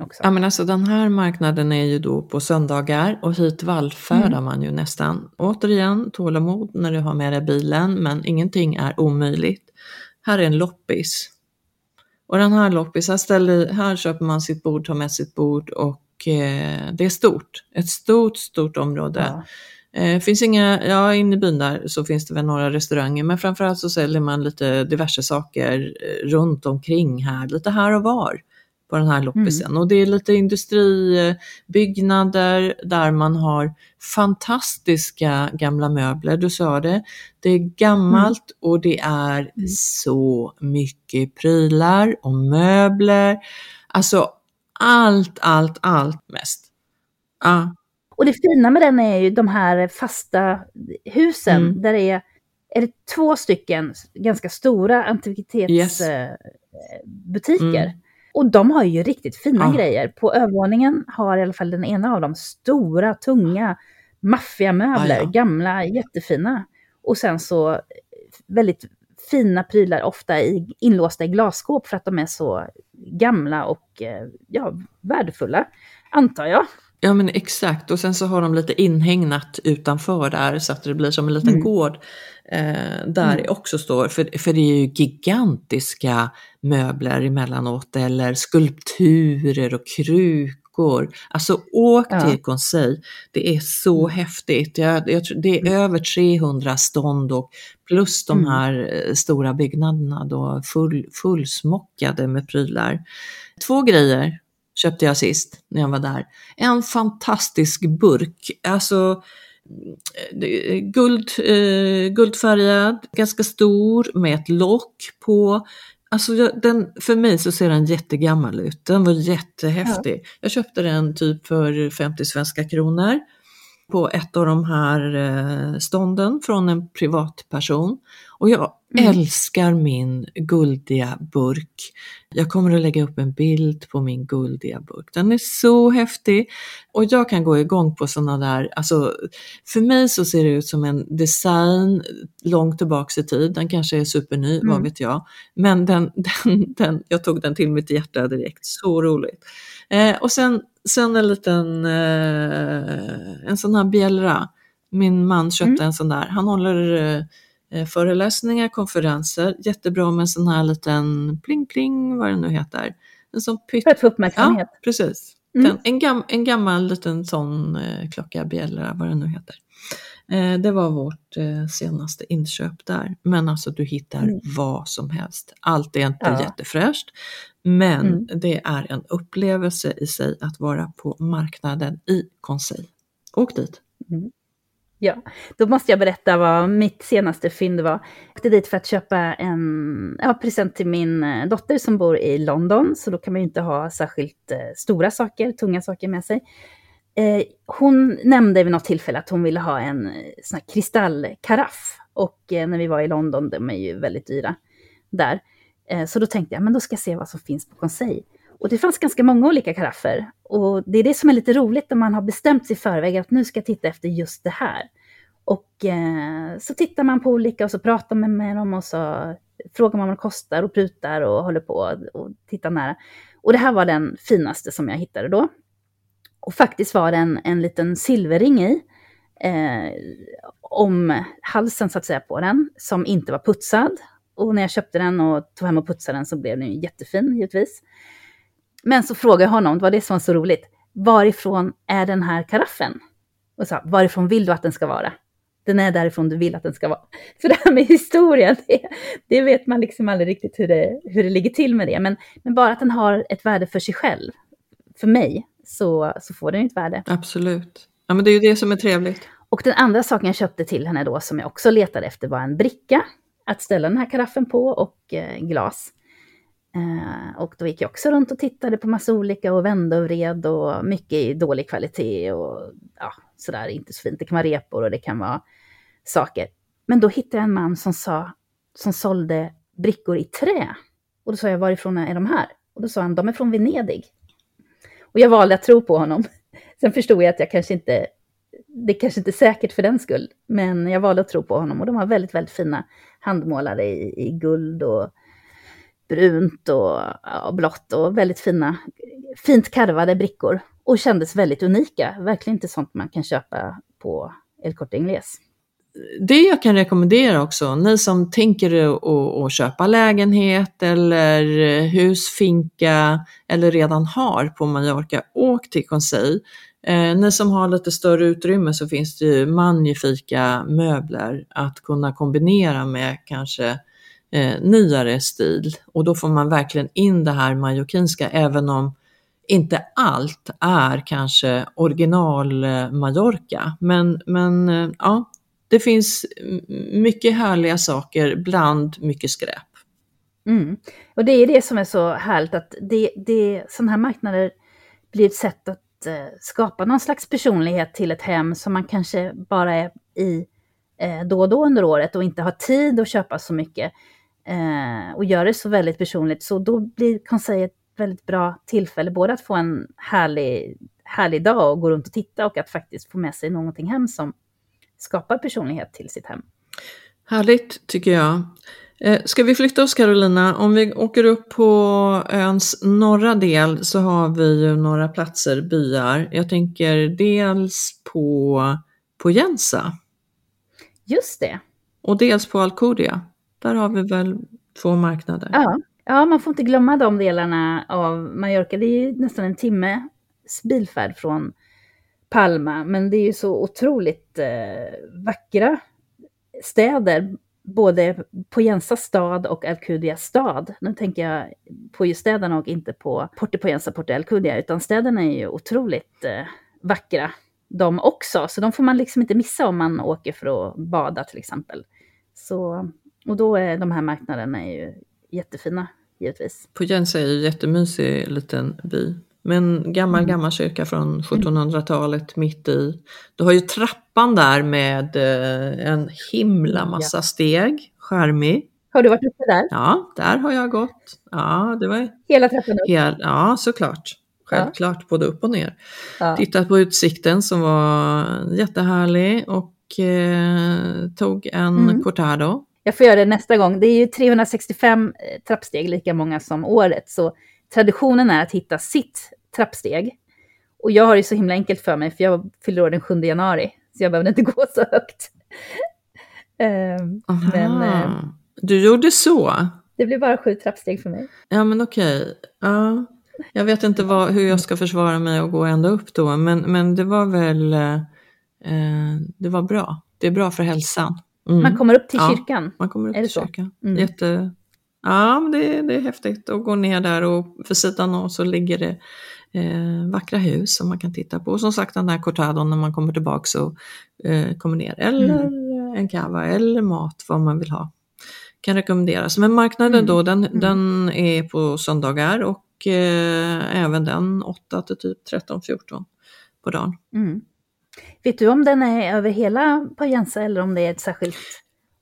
Också. Ja men alltså den här marknaden är ju då på söndagar och hit vallfärdar Mm. man ju nästan. Återigen tålamod när du har med dig bilen men ingenting är omöjligt. Här är en loppis. Och den här loppis, här, ställer, här köper man sitt bord, tar med sitt bord och eh, det är stort. Ett stort, stort område. Ja. Eh, finns inga, ja inne i byn där så finns det väl några restauranger men framförallt så säljer man lite diverse saker eh, runt omkring här, lite här och var på den här loppisen. Och det är lite industribyggnader där man har fantastiska gamla möbler, du sa det. Det är gammalt och det är så mycket prylar och möbler. Alltså allt, allt, allt mest. Ja, Och det fina med den är ju de här fasta husen, Mm. där det är, är det två stycken ganska stora Yes. antikvitetsbutiker. Mm. Och de har ju riktigt fina Ja. grejer. På övervåningen har i alla fall den ena av dem stora, tunga, maffiga möbler, Ja, ja. gamla, jättefina. Och sen så eh, väldigt fina prylar, ofta i, inlåsta i glasskåp för att de är så gamla och eh, ja, värdefulla, antar jag. Ja men exakt och sen så har de lite inhägnat utanför där så att det blir som en liten gård eh, där det också står, för, för det är ju gigantiska möbler emellanåt eller skulpturer och krukor. Alltså åk Ja. till Conseil, det är så häftigt. Jag, jag, det är över 300 stånd och plus de Mm. här eh, stora byggnaderna då full, fullsmockade med prylar. Två grejer köpte jag sist när jag var där. En fantastisk burk, alltså guld, eh, guldfärgad, ganska stor med ett lock på. Alltså jag, den, för mig så ser den jättegammal ut. Den var jättehäftig. Jag köpte den typ för 50 svenska kronor på ett av de här eh, stånden från en privatperson. Och jag älskar min guldiga burk. Jag kommer att lägga upp en bild på min guldiga burk. Den är så häftig. Och jag kan gå igång på sådana där, alltså för mig så ser det ut som en design långt tillbaks i tid. Den kanske är superny, vad vet jag. Men den, den, den, jag tog den till mitt hjärta direkt, så roligt. Eh, och sen, sen en liten, eh, en sån här bjällra. Min man köpte en sån där. Han håller eh, föreläsningar, konferenser. Jättebra med en sån här liten pling pling, vad det nu heter. En sån pytt... För att få uppmärksamhet. Ja, precis. Mm. En, gam, en gammal liten sån eh, klocka, bjällra, vad det nu heter. Eh, det var vårt eh, senaste inköp där. Men alltså du hittar vad som helst. Allt är inte Ja. jättefräscht. Men Mm. det är en upplevelse i sig att vara på marknaden i Conseil. Åk dit. Ja, då måste jag berätta vad mitt senaste fynd var. Jag åkte dit för att köpa en ja, present till min eh, dotter som bor i London, så då kan man ju inte ha särskilt stora saker, tunga saker med sig. Eh, hon nämnde vid något tillfälle att hon ville ha en eh, sån här kristallkaraff. Och eh, när vi var i London, de är ju väldigt dyra där. Eh, så då tänkte jag, men då ska jag se vad som finns på Conseil. Och det fanns ganska många olika karaffer. Och det är det som är lite roligt när man har bestämt sig i förväg att nu ska jag titta efter just det här. Och eh, så tittar man på olika och så pratar man med dem och så frågar man vad det kostar och prutar och håller på och tittar nära. Och det här var den finaste som jag hittade då. Och faktiskt var det en, en liten silverring i. Eh, om halsen så att säga på den, som inte var putsad. Och när jag köpte den och tog hem och putsade den så blev den ju jättefin givetvis. Men så frågade jag honom, det var det som var så roligt, varifrån är den här karaffen? Och sa, varifrån vill du att den ska vara? Den är därifrån du vill att den ska vara. För det här med historien, det, det vet man liksom aldrig riktigt hur det, hur det ligger till med det. Men, men bara att den har ett värde för sig själv, för mig, så, så får den ett värde. Absolut. Ja, men det är ju det som är trevligt. Och den andra saken jag köpte till henne då, som jag också letade efter, var en bricka att ställa den här karaffen på och eh, glas. Eh, och då gick jag också runt och tittade på massa olika och vände och vred och mycket i dålig kvalitet och ja, sådär inte så fint. Det kan vara repor och det kan vara saker. Men då hittade jag en man som sa, som sålde brickor i trä. Och då sa jag, varifrån är de här? Och då sa han, de är från Venedig. Och jag valde att tro på honom. Sen förstod jag att jag kanske inte, det kanske inte är säkert för den skull, men jag valde att tro på honom och de har väldigt, väldigt fina handmålade i, i guld och brunt och och blått och väldigt fina, fint karvade brickor och kändes väldigt unika. Verkligen inte sånt man kan köpa på El Corte Inglés. Det jag kan rekommendera också, ni som tänker att köpa lägenhet eller hus, finka eller redan har på Mallorca, åk till Conseil. Eh, ni som har lite större utrymme så finns det ju magnifika möbler att kunna kombinera med kanske eh, nyare stil och då får man verkligen in det här mallorquinska även om inte allt är kanske original eh, Mallorca. Men, men eh, ja, det finns mycket härliga saker bland mycket skräp. Mm. Och det är det som är så härligt att det, det, sådana här marknader blir ett sätt att eh, skapa någon slags personlighet till ett hem som man kanske bara är i eh, då och då under året och inte har tid att köpa så mycket eh, och gör det så väldigt personligt. Så då blir Conseil ett väldigt bra tillfälle både att få en härlig, härlig dag och gå runt och titta och att faktiskt få med sig någonting hem som skapar personlighet till sitt hem. Härligt tycker jag. Eh, ska vi flytta oss Carolina? Om vi åker upp på öns norra del så har vi ju några platser, byar. Jag tänker dels på, på Jensa. Just det. Och dels på Alcudia. Där har vi väl två marknader. Ja. ja, man får inte glömma de delarna av Mallorca. Det är ju nästan en timmes bilfärd från Palma, men det är ju så otroligt eh, vackra städer, både på Jensa stad och Alcudia stad. Nu tänker jag på just städerna och inte på Porte Poyensa, Porte Alcudia, utan städerna är ju otroligt eh, vackra de också, så de får man liksom inte missa om man åker för att bada till exempel. Så, och då är de här marknaderna är ju jättefina, givetvis. På Jensa är ju en jättemysig liten by. Men gammal, mm. gammal kyrka från 1700-talet mitt i. Du har ju trappan där med eh, en himla massa steg, skärmig. Har du varit uppe där? Ja, där har jag gått. Ja, det var... Hela trappan upp? Hel... Ja, såklart. Självklart, ja. både upp och ner. Ja. Tittat på utsikten som var jättehärlig och eh, tog en mm. cortado. Jag får göra det nästa gång. Det är ju 365 eh, trappsteg, lika många som året. Så traditionen är att hitta sitt trappsteg. Och jag har det så himla enkelt för mig, för jag fyller år den 7 januari, så jag behöver inte gå så högt. uh, men, uh, du gjorde så? Det blir bara sju trappsteg för mig. Ja, men okej. Uh, jag vet inte vad, hur jag ska försvara mig och gå ända upp då, men, men det var väl eh, det var bra. Det är bra för hälsan. Mm. Man kommer upp till kyrkan? Ja, man kommer upp till kyrkan. Mm. Jätte, Ja, det, det är häftigt att gå ner där och för sidan av så ligger det eh, vackra hus som man kan titta på. Och som sagt den där cortadon när man kommer tillbaka och eh, kommer ner. Eller mm. en kava eller mat, vad man vill ha. Kan rekommenderas. Men marknaden mm. då, den, mm. den är på söndagar och eh, även den 8 till typ 13-14 på dagen. Mm. Vet du om den är över hela Pajensa eller om det är ett särskilt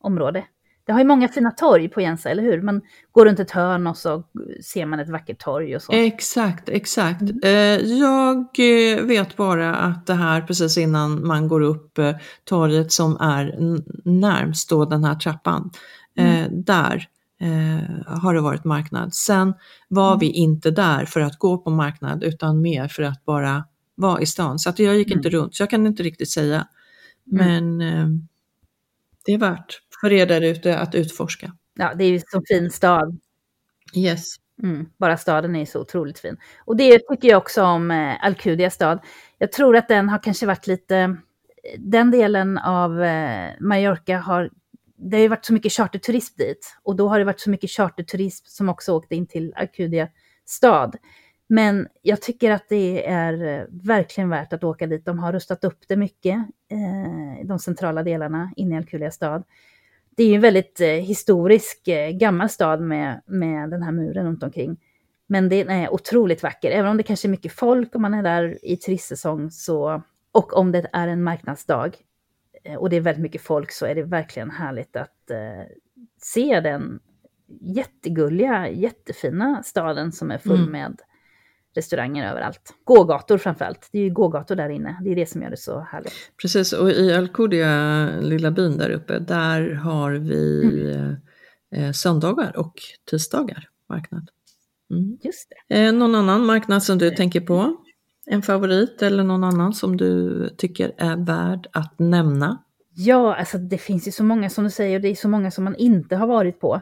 område? Det har ju många fina torg på Jensa, eller hur? Man går runt ett hörn och så ser man ett vackert torg och så. Exakt, exakt. Mm. Jag eh, vet bara att det här precis innan man går upp eh, torget som är närmst då den här trappan, mm. där har det varit marknad. Sen var mm. vi inte där för att gå på marknad utan mer för att bara vara i stan. Så att jag gick inte mm. runt, så jag kan inte riktigt säga. Mm. Men det är värt för er där ute att utforska. Ja, det är ju så fin stad. Yes. Mm, bara staden är så otroligt fin. Och det tycker jag också om eh, Alcudia stad. Jag tror att den har kanske varit lite... Den delen av eh, Mallorca har... Det har ju varit så mycket charterturism dit. Och då har det varit så mycket charterturism som också åkte in till Alcudia stad. Men jag tycker att det är eh, verkligen värt att åka dit. De har rustat upp det mycket, eh, de centrala delarna inne i Alcudia stad. Det är ju en väldigt eh, historisk, eh, gammal stad med, med den här muren runt omkring. Men den är otroligt vacker, även om det kanske är mycket folk om man är där i turistsäsong så, och om det är en marknadsdag eh, och det är väldigt mycket folk så är det verkligen härligt att eh, se den jättegulliga, jättefina staden som är full Mm. med restauranger överallt. Gågator framförallt. Det är ju gågator där inne. Det är det som gör det så härligt. Precis, och i Alcudia, lilla byn där uppe, där har vi eh, söndagar och tisdagar marknad. Mm. Just det. Eh, någon annan marknad som du tänker på? En favorit eller någon annan som du tycker är värd att nämna? Ja, alltså det finns ju så många som du säger, och det är så många som man inte har varit på.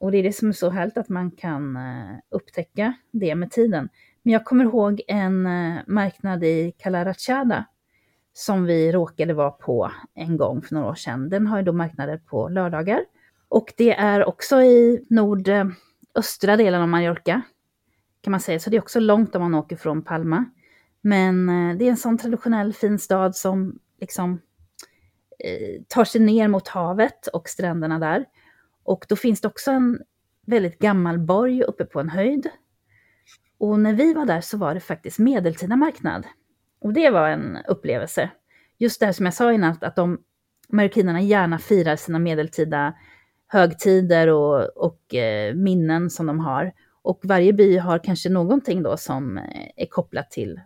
Och det är det som är så härligt att man kan eh, upptäcka det med tiden. Men jag kommer ihåg en eh, marknad i Calarachada som vi råkade vara på en gång för några år sedan. Den har ju då marknader på lördagar. Och det är också i nordöstra eh, delen av Mallorca, kan man säga. Så det är också långt om man åker från Palma. Men eh, det är en sån traditionell fin stad som liksom eh, tar sig ner mot havet och stränderna där. Och då finns det också en väldigt gammal borg uppe på en höjd. Och när vi var där så var det faktiskt medeltida marknad. Och det var en upplevelse. Just det här som jag sa innan, att de marockinerna gärna firar sina medeltida högtider och, och eh, minnen som de har. Och varje by har kanske någonting då som eh, är kopplat till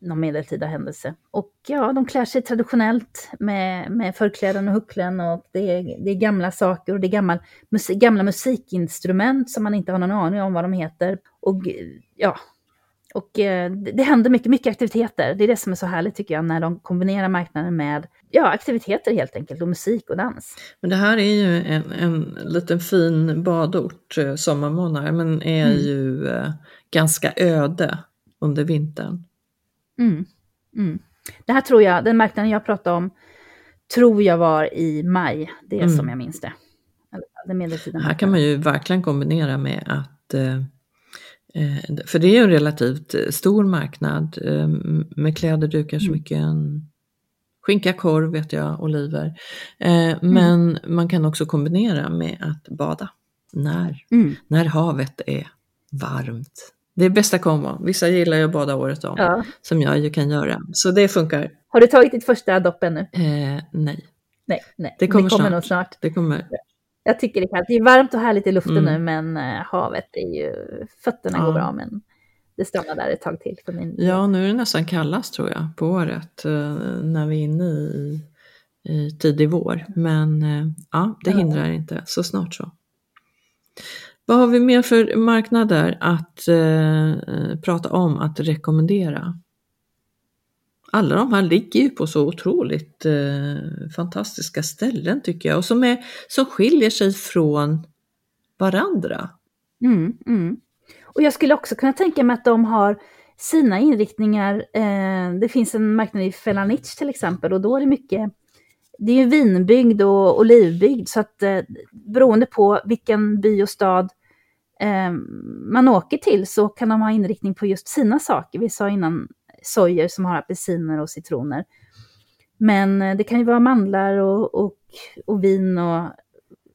någon medeltida händelse. Och ja, de klär sig traditionellt med, med förkläden och hucklen och det är, det är gamla saker och det är gammal, musik, gamla musikinstrument som man inte har någon aning om vad de heter. Och ja, och eh, det, det händer mycket, mycket aktiviteter. Det är det som är så härligt tycker jag, när de kombinerar marknaden med ja, aktiviteter helt enkelt och musik och dans. Men det här är ju en, en liten fin badort, eh, sommarmånader, men är Mm. ju eh, ganska öde under vintern. Mm. Mm. Det här tror jag, den marknaden jag pratade om, tror jag var i maj. Det är Mm. som jag minns det. Den Här kan man ju verkligen kombinera med att eh, eh, för det är ju en relativt eh, stor marknad med kläder, dukar, Mm. smycken, skinka, korv vet jag, oliver. Mm. Men man kan också kombinera med att bada när, Mm. när havet är varmt. Det är bästa kombo. Vissa gillar ju att bada året om, Ja. som jag ju kan göra. Så det funkar. Har du tagit ditt första dopp ännu? Eh, nej, Nej, nej. Det kommer snart. nog snart. det kommer. Jag tycker det är kallt. Det är varmt och härligt i luften Mm. nu, men eh, havet är ju... Fötterna Ja. går bra, men det stannar där ett tag till för min Ja, nu är det nästan kallast tror jag på året eh, när vi är inne i, i tidig vår. Men eh, ja, det hindrar inte, så snart så. Vad har vi mer för marknader att eh, eh, prata om, att rekommendera? Alla de här ligger ju på så otroligt eh, fantastiska ställen tycker jag och som, är, som skiljer sig från varandra. Mm, mm. Och jag skulle också kunna tänka mig att de har sina inriktningar. Eh, det finns en marknad i Felanitch till exempel och då är det mycket, det är ju vinbygd och olivbygd så att eh, beroende på vilken by och stad eh, man åker till så kan de ha inriktning på just sina saker. Vi sa innan sojer som har apelsiner och citroner. Men eh, det kan ju vara mandlar och, och, och vin och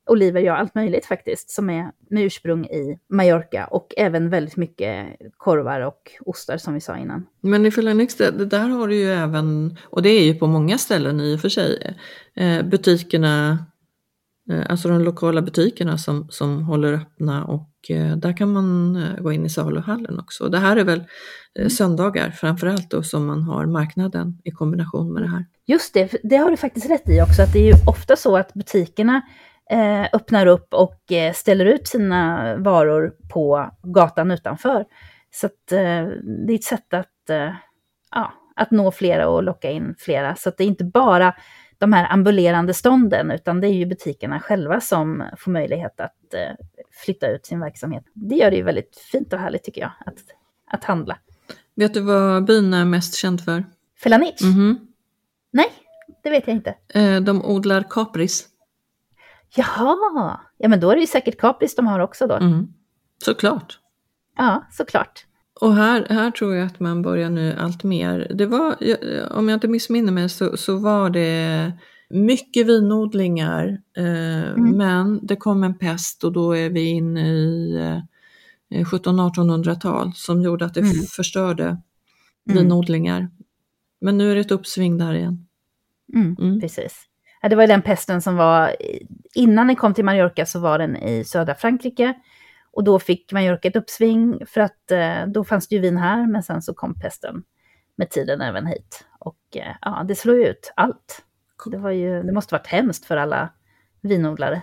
oliver, ja allt möjligt faktiskt, som är med ursprung i Mallorca och även väldigt mycket korvar och ostar som vi sa innan. Men i Felanix, det, det där har du ju även, och det är ju på många ställen i och för sig, eh, butikerna, eh, alltså de lokala butikerna som, som håller öppna och eh, där kan man eh, gå in i saluhallen också. Det här är väl eh, söndagar framförallt då som man har marknaden i kombination med det här. Just det, det har du faktiskt rätt i också, att det är ju ofta så att butikerna eh, öppnar upp och eh, ställer ut sina varor på gatan utanför. Så att, eh, det är ett sätt att, eh, ja, att nå flera och locka in flera. Så att det är inte bara de här ambulerande stånden, utan det är ju butikerna själva som får möjlighet att eh, flytta ut sin verksamhet. Det gör det ju väldigt fint och härligt tycker jag, att, att handla. Vet du vad byn är mest känd för? Felanich? Mhm. Nej, det vet jag inte. Eh, de odlar kapris. Jaha, ja men då är det ju säkert kapris de har också då. Mm. Såklart. Ja, såklart. Och här, här tror jag att man börjar nu allt mer. Det var, om jag inte missminner mig så, så var det mycket vinodlingar. Eh, Men det kom en pest och då är vi inne i eh, 1700-1800-tal som gjorde att det Mm. förstörde vinodlingar. Men nu är det ett uppsving där igen. Mm, Mm. Precis. Ja, det var ju den pesten som var, innan den kom till Mallorca så var den i södra Frankrike. Och då fick Mallorca ett uppsving för att eh, då fanns det ju vin här, men sen så kom pesten med tiden även hit. Och eh, ja, det slog ju ut allt. Det, var ju, det måste varit hemskt för alla vinodlare.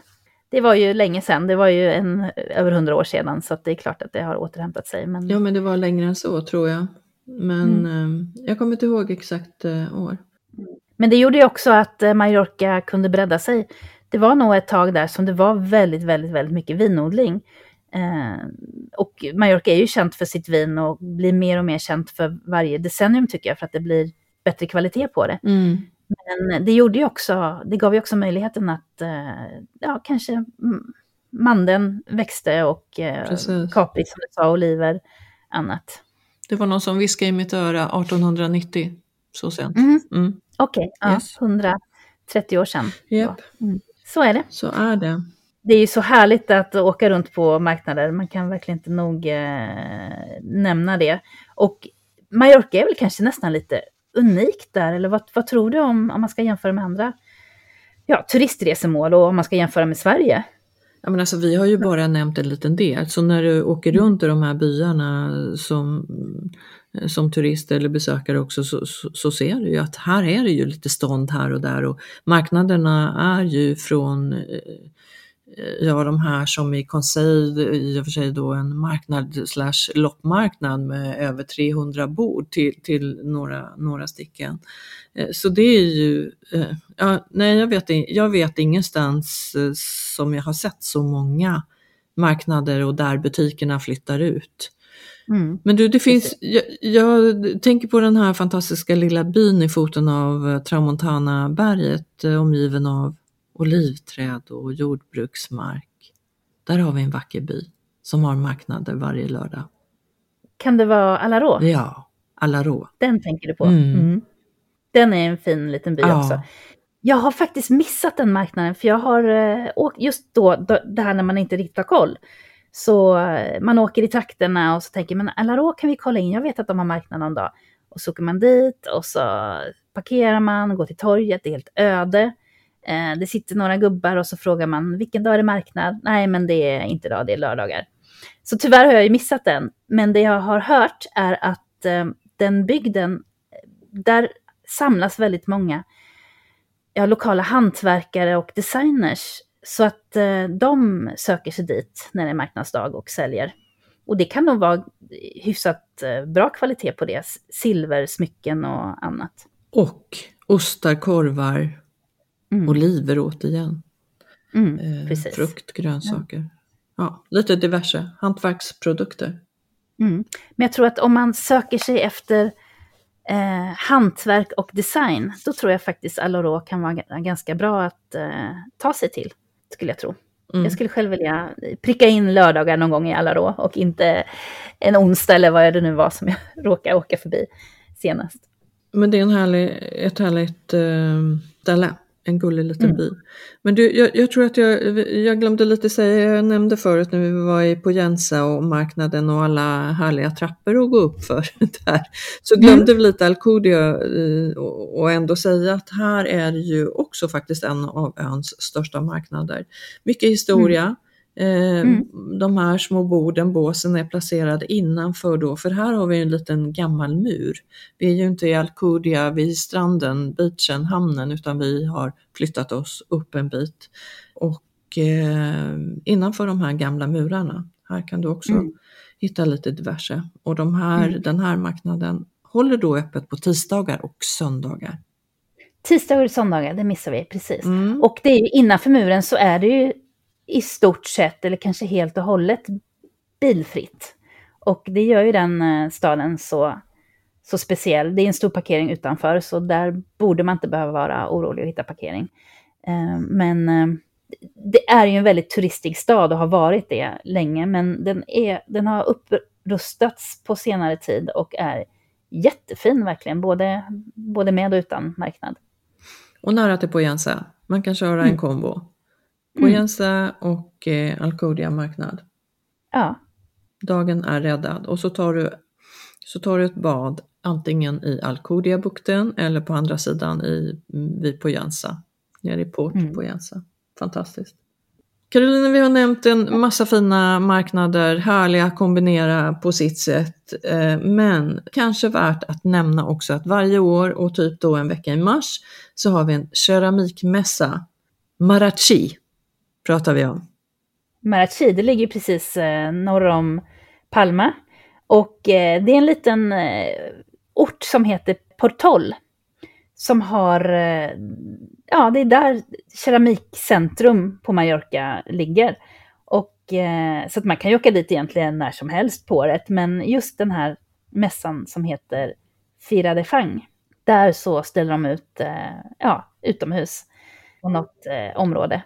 Det var ju länge sedan, det var ju en, över hundra år sedan, så det är klart att det har återhämtat sig. Men Ja men det var längre än så tror jag. Men Mm. eh, jag kommer inte ihåg exakt år. Men det gjorde ju också att eh, Mallorca kunde bredda sig. Det var nog ett tag där som det var väldigt, väldigt, väldigt mycket vinodling. Eh, och Mallorca är ju känt för sitt vin och blir mer och mer känt för varje decennium tycker jag, för att det blir bättre kvalitet på det. Mm. Men det gjorde ju också, det gav ju också möjligheten att, eh, ja, kanske mm, mandeln växte och eh, kapris, som du sa, oliver, annat. Det var någon som viskade i mitt öra 1890. Så sent. Mhm. Mm. Okej, ja, Yes. 130 år sedan. Japp. Så är det. Så är det. Det är ju så härligt att åka runt på marknader. Man kan verkligen inte nog eh, nämna det. Och Mallorca är väl kanske nästan lite unikt där, eller vad, vad tror du om, om man ska jämföra med andra ja, turistresemål och om man ska jämföra med Sverige? Ja, men alltså, vi har ju bara nämnt en liten del, så när du åker runt i de här byarna som, Eh, som turist eller besökare också så, så, så ser du ju att här är det ju lite stånd här och där och marknaderna är ju från eh, Ja, de här som i Conseil, i och för sig då en marknad slash loppmarknad med över 300 bord till, till några, några stycken. Eh, så det är ju, ja, nej jag vet, jag vet ingenstans som jag har sett så många marknader och där butikerna flyttar ut. Mm. Men du, det finns, jag, jag tänker på den här fantastiska lilla byn i foten av eh, Tramontana-berget eh, omgiven av olivträd och jordbruksmark. Där har vi en vacker by som har marknader varje lördag. Kan det vara Alarå? Ja, Alarå. Den tänker du på? Mm. Mm. Den är en fin liten by Ja. också. Jag har faktiskt missat den marknaden, för jag har eh, åkt just då, då, det här när man inte riktigt har koll. Så eh, man åker i trakterna och så tänker man, Alarå kan vi kolla in, jag vet att de har marknad någon dag. Och så åker man dit och så parkerar man, går till torget, det är helt öde. Eh, det sitter några gubbar och så frågar man, vilken dag är det marknad? Nej, men det är inte idag, det är lördagar. Så tyvärr har jag ju missat den. Men det jag har hört är att eh, den bygden, eh, där samlas väldigt många ja, lokala hantverkare och designers. Så att eh, de söker sig dit när det är marknadsdag och säljer. Och det kan nog vara hyfsat eh, bra kvalitet på det. Silversmycken och annat. Och ostar, korvar, Mm. oliver återigen. Mm, Eh, precis. frukt, grönsaker. Ja, lite diverse hantverksprodukter. Mm. Men jag tror att om man söker sig efter eh, hantverk och design, då tror jag faktiskt Aloro kan vara ganska bra att eh, ta sig till, skulle jag tro. Mm. Jag skulle själv vilja pricka in lördagar någon gång i Alaro och inte en onsdag eller vad det nu var som jag råkade åka förbi senast. Men det är en härlig, ett härligt eh, ställe, en gullig liten Mm. by. Men du, jag, jag tror att jag, jag glömde lite säga, jag nämnde förut när vi var i på Jensa och marknaden och alla härliga trappor att gå upp för där. Så glömde vi lite Alcudia eh, och, ändå säga att här är ju också faktiskt en av öns största marknader. Mycket historia. Eh, Mm. De här små borden, båsen är placerade innanför då, för här har vi en liten gammal mur. Vi är ju inte i Alcudia vid stranden, beachen, hamnen, utan vi har flyttat oss upp en bit. Och eh, innanför de här gamla murarna, här kan du också Mm. hitta lite diverse. Och de här, Mm. den här marknaden håller då öppet på tisdagar och söndagar. Tisdagar och söndagar, det missar vi precis. Mm. Och det är ju innanför muren så är det ju i stort sett, eller kanske helt och hållet, bilfritt. Och det gör ju den eh, staden så, så speciell. Det är en stor parkering utanför, så där borde man inte behöva vara orolig att hitta parkering. Eh, Men eh, det är ju en väldigt turistig stad och har varit det länge, men den, är, den har upprustats på senare tid och är jättefin verkligen, både, både med och utan marknad. Och nära till Poyensa. Man kan köra en Mm. kombo. Poyensa och eh, Alcudia marknad. Ja, Dagen är räddad och så tar du, så tar du ett bad antingen i Alcudia-bukten eller på andra sidan i, vid Poyensa. Nere i Port Mm. Poyensa. Fantastiskt. Carolina, vi har nämnt en massa fina marknader, härliga att kombinera på sitt sätt. Eh, Men kanske värt att nämna också att varje år och typ då en vecka i mars så har vi en keramikmässa. Marachi pratar vi om. Marachi, det ligger precis eh, norr om Palma. Och eh, det är en liten eh, ort som heter Portol. Som har, ja det är där keramikcentrum på Mallorca ligger. Och, så att man kan ju åka dit egentligen när som helst på året. Men just den här mässan som heter Fira de Fang. Där så ställer de ut, ja, utomhus på något område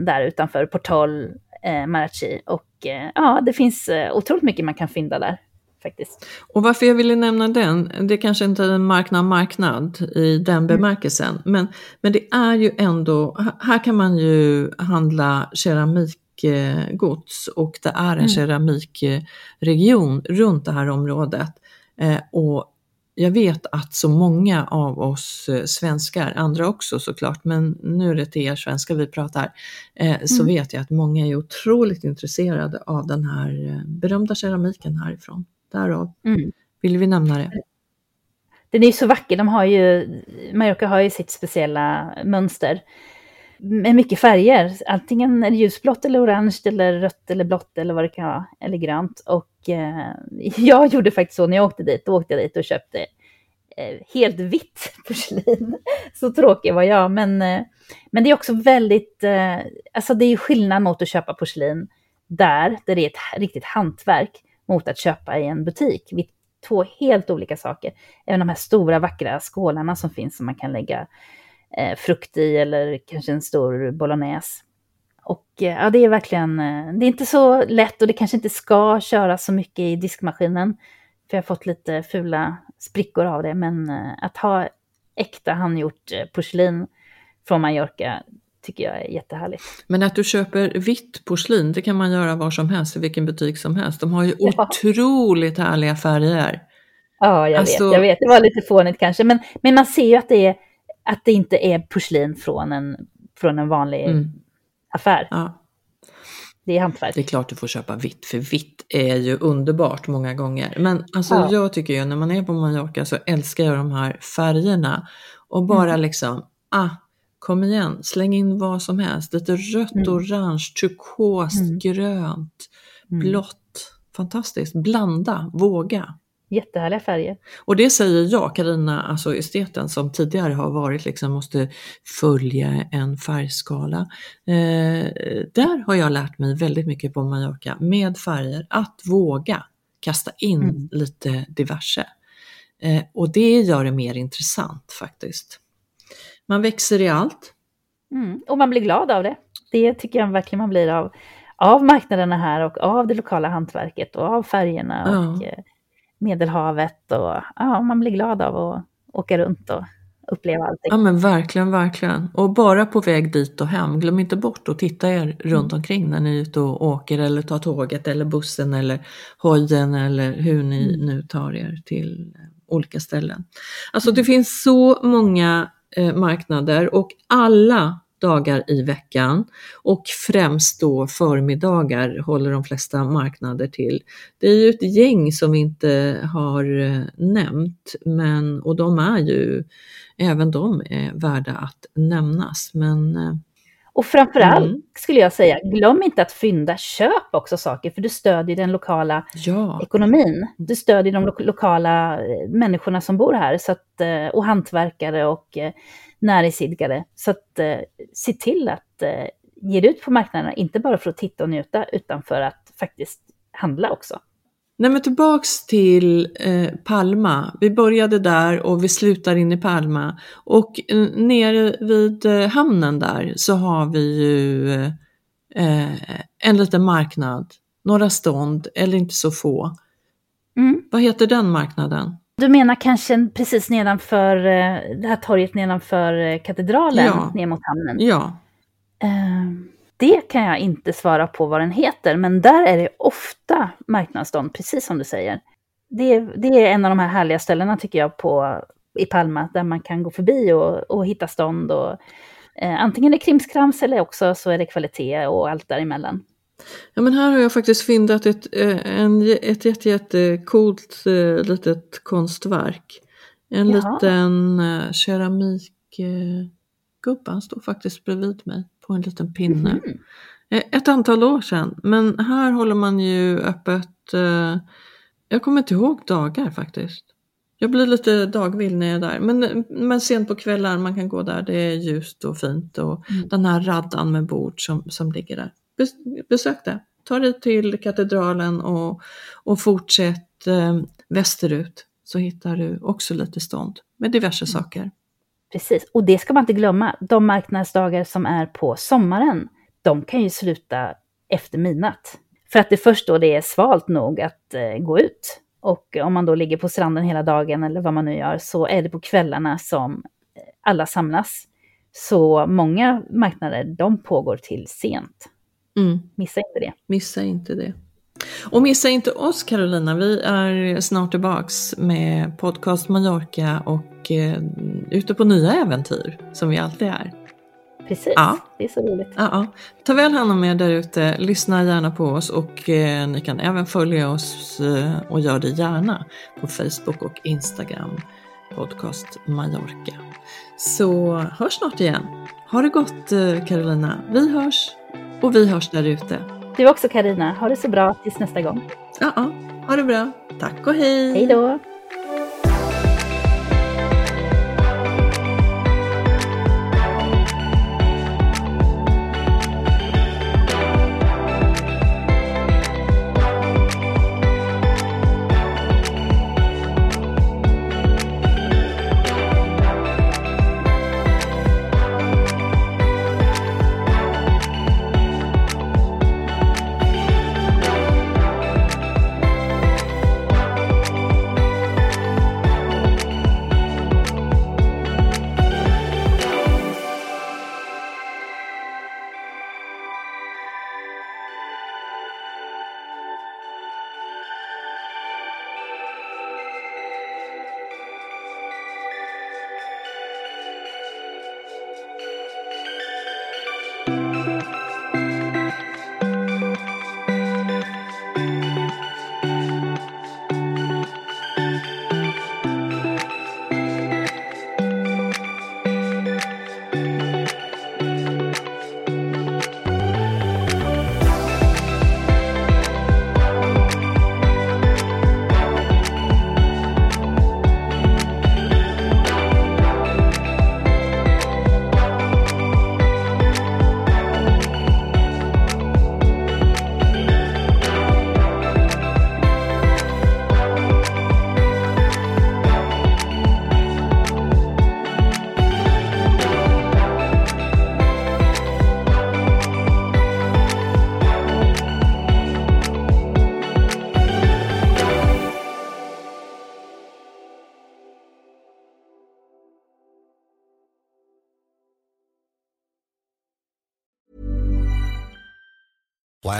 där utanför Portal eh, Marachi. Och eh, ja, det finns eh, otroligt mycket man kan fynda där faktiskt. Och varför jag ville nämna den, det kanske inte är en marknad marknad i den bemärkelsen, men, men det är ju ändå, här kan man ju handla keramikgods och det är en Mm. keramikregion runt det här området. Eh, och jag vet att så många av oss eh, svenskar, andra också såklart, men nu är det till er svenskar vi pratar, eh, så Mm. vet jag att många är otroligt intresserade av den här eh, berömda keramiken härifrån. Därav Mm. vill vi nämna det. Den är ju så vacker, de har ju, Mallorca har ju sitt speciella mönster. Med mycket färger, antingen är det ljusblått eller orange eller rött eller blått eller vad det kan vara, eller grönt. Och Eh, jag gjorde faktiskt så när jag åkte dit, då åkte jag dit och köpte eh, helt vitt porslin. Så tråkig var jag, men, eh, men det är också väldigt, eh, alltså det är skillnad mot att köpa porslin där, där det är ett riktigt hantverk, mot att köpa i en butik. Vi två helt olika saker. Även de här stora vackra skålarna som finns som man kan lägga eh, frukt i eller kanske en stor bolognese. Och eh, ja, det är verkligen, eh, det är inte så lätt och det kanske inte ska köra så mycket i diskmaskinen. För jag har fått lite fula sprickor av det, men eh, att ha äkta handgjort porslin från Mallorca tycker jag är jättehärligt. Men att du köper vitt porslin, det kan man göra var som helst, i vilken butik som helst. De har ju Ja. otroligt härliga färger. Ja, jag Alltså- vet, jag vet. Det var lite fånigt kanske, men, men man ser ju att det, är, att det inte är porslin från en, från en vanlig Mm. Affär. Ja, Det är hantverk. det är klart du får köpa vitt, för vitt är ju underbart många gånger. Men alltså Ja. jag tycker ju när man är på Mallorca så älskar jag de här färgerna. Och bara Mm. liksom, ah, kom igen, släng in vad som helst. Lite rött, Mm. orange, turkost, Mm. grönt, Mm. blått. Fantastiskt, blanda, våga. Jättehärliga färger. Och det säger jag, Karina, alltså esteten som tidigare har varit liksom måste följa en färgskala. Eh, där har jag lärt mig väldigt mycket på Mallorca med färger, att våga kasta in Mm. lite diverse. Eh, och det gör det mer intressant faktiskt. Man växer i allt. Mm. Och man blir glad av det. Det tycker jag verkligen man blir av, av marknaderna här och av det lokala hantverket och av färgerna och Ja. eh, Medelhavet. Och, ja, man blir glad av att åka runt och uppleva allting. Ja men verkligen, verkligen. Och bara på väg dit och hem, glöm inte bort att titta er runt omkring när ni är ute och åker eller tar tåget eller bussen eller hojen eller hur ni nu tar er till eh, olika ställen. Alltså det finns så många eh, marknader och alla dagar i veckan och främst då förmiddagar håller de flesta marknader till. Det är ju ett gäng som vi inte har eh, nämnt men, och de är ju, även de är värda att nämnas. Men eh, Och framförallt mm. skulle jag säga, glöm inte att fynda, köp också saker, för du stödjer den lokala ja. ekonomin. Du stödjer de lo lokala eh, människorna som bor här, så att, och hantverkare och näringsidkare. Så att se till att ge det ut på marknaderna, inte bara för att titta och njuta, utan för att faktiskt handla också. Nej men tillbaks till eh, Palma. Vi började där och vi slutar in i Palma. Och eh, nere vid eh, hamnen där så har vi ju eh, en liten marknad. Några stånd, eller inte så få. Mm. Vad heter den marknaden? Du menar kanske precis nedanför eh, det här torget nedanför eh, katedralen, ja. ner mot hamnen? Ja. Uh, det kan jag inte svara på vad den heter, men där är det ofta marknadsstånd, precis som du säger. Det, det är en av de här härliga ställena tycker jag på, i Palma, där man kan gå förbi och, och hitta stånd. Och, eh, antingen är det krimskrams eller också så är det kvalitet och allt däremellan. Ja men här har jag faktiskt fyndat ett, eh, en, ett jätte, jättecoolt eh, litet konstverk. En Jaha. liten eh, keramikgubbe, han står faktiskt bredvid mig på en liten pinne. Mm. Ett antal år sedan, men här håller man ju öppet, eh, jag kommer inte ihåg dagar faktiskt. Jag blir lite dagvill när jag är där, men, men sent på kvällar man kan gå där, det är ljust och fint och mm. den här raddan med bord som, som ligger där. Besök det, ta dig till katedralen och, och fortsätt eh, västerut så hittar du också lite stånd med diverse mm. saker. Precis, och det ska man inte glömma. De marknadsdagar som är på sommaren, de kan ju sluta efter midnatt. För att det är först då det är svalt nog att eh, gå ut. Och om man då ligger på stranden hela dagen eller vad man nu gör, så är det på kvällarna som eh, alla samlas. Så många marknader, de pågår till sent. Mm. Missa inte det. Missa inte det. Och missa inte oss Carolina, vi är snart tillbaks med podcast Mallorca och eh, ute på nya äventyr som vi alltid är. Precis, ja. det är så roligt. Ja, ja. Ta väl hand om er där ute, lyssna gärna på oss och eh, ni kan även följa oss eh, och gör det gärna på Facebook och Instagram, podcast Mallorca. Så hörs snart igen. Ha det gott eh, Carolina, vi hörs och vi hörs där ute. Du också Karina. Ha det så bra tills nästa gång. Ja, ja. ha det bra. Tack och hej. Hej då.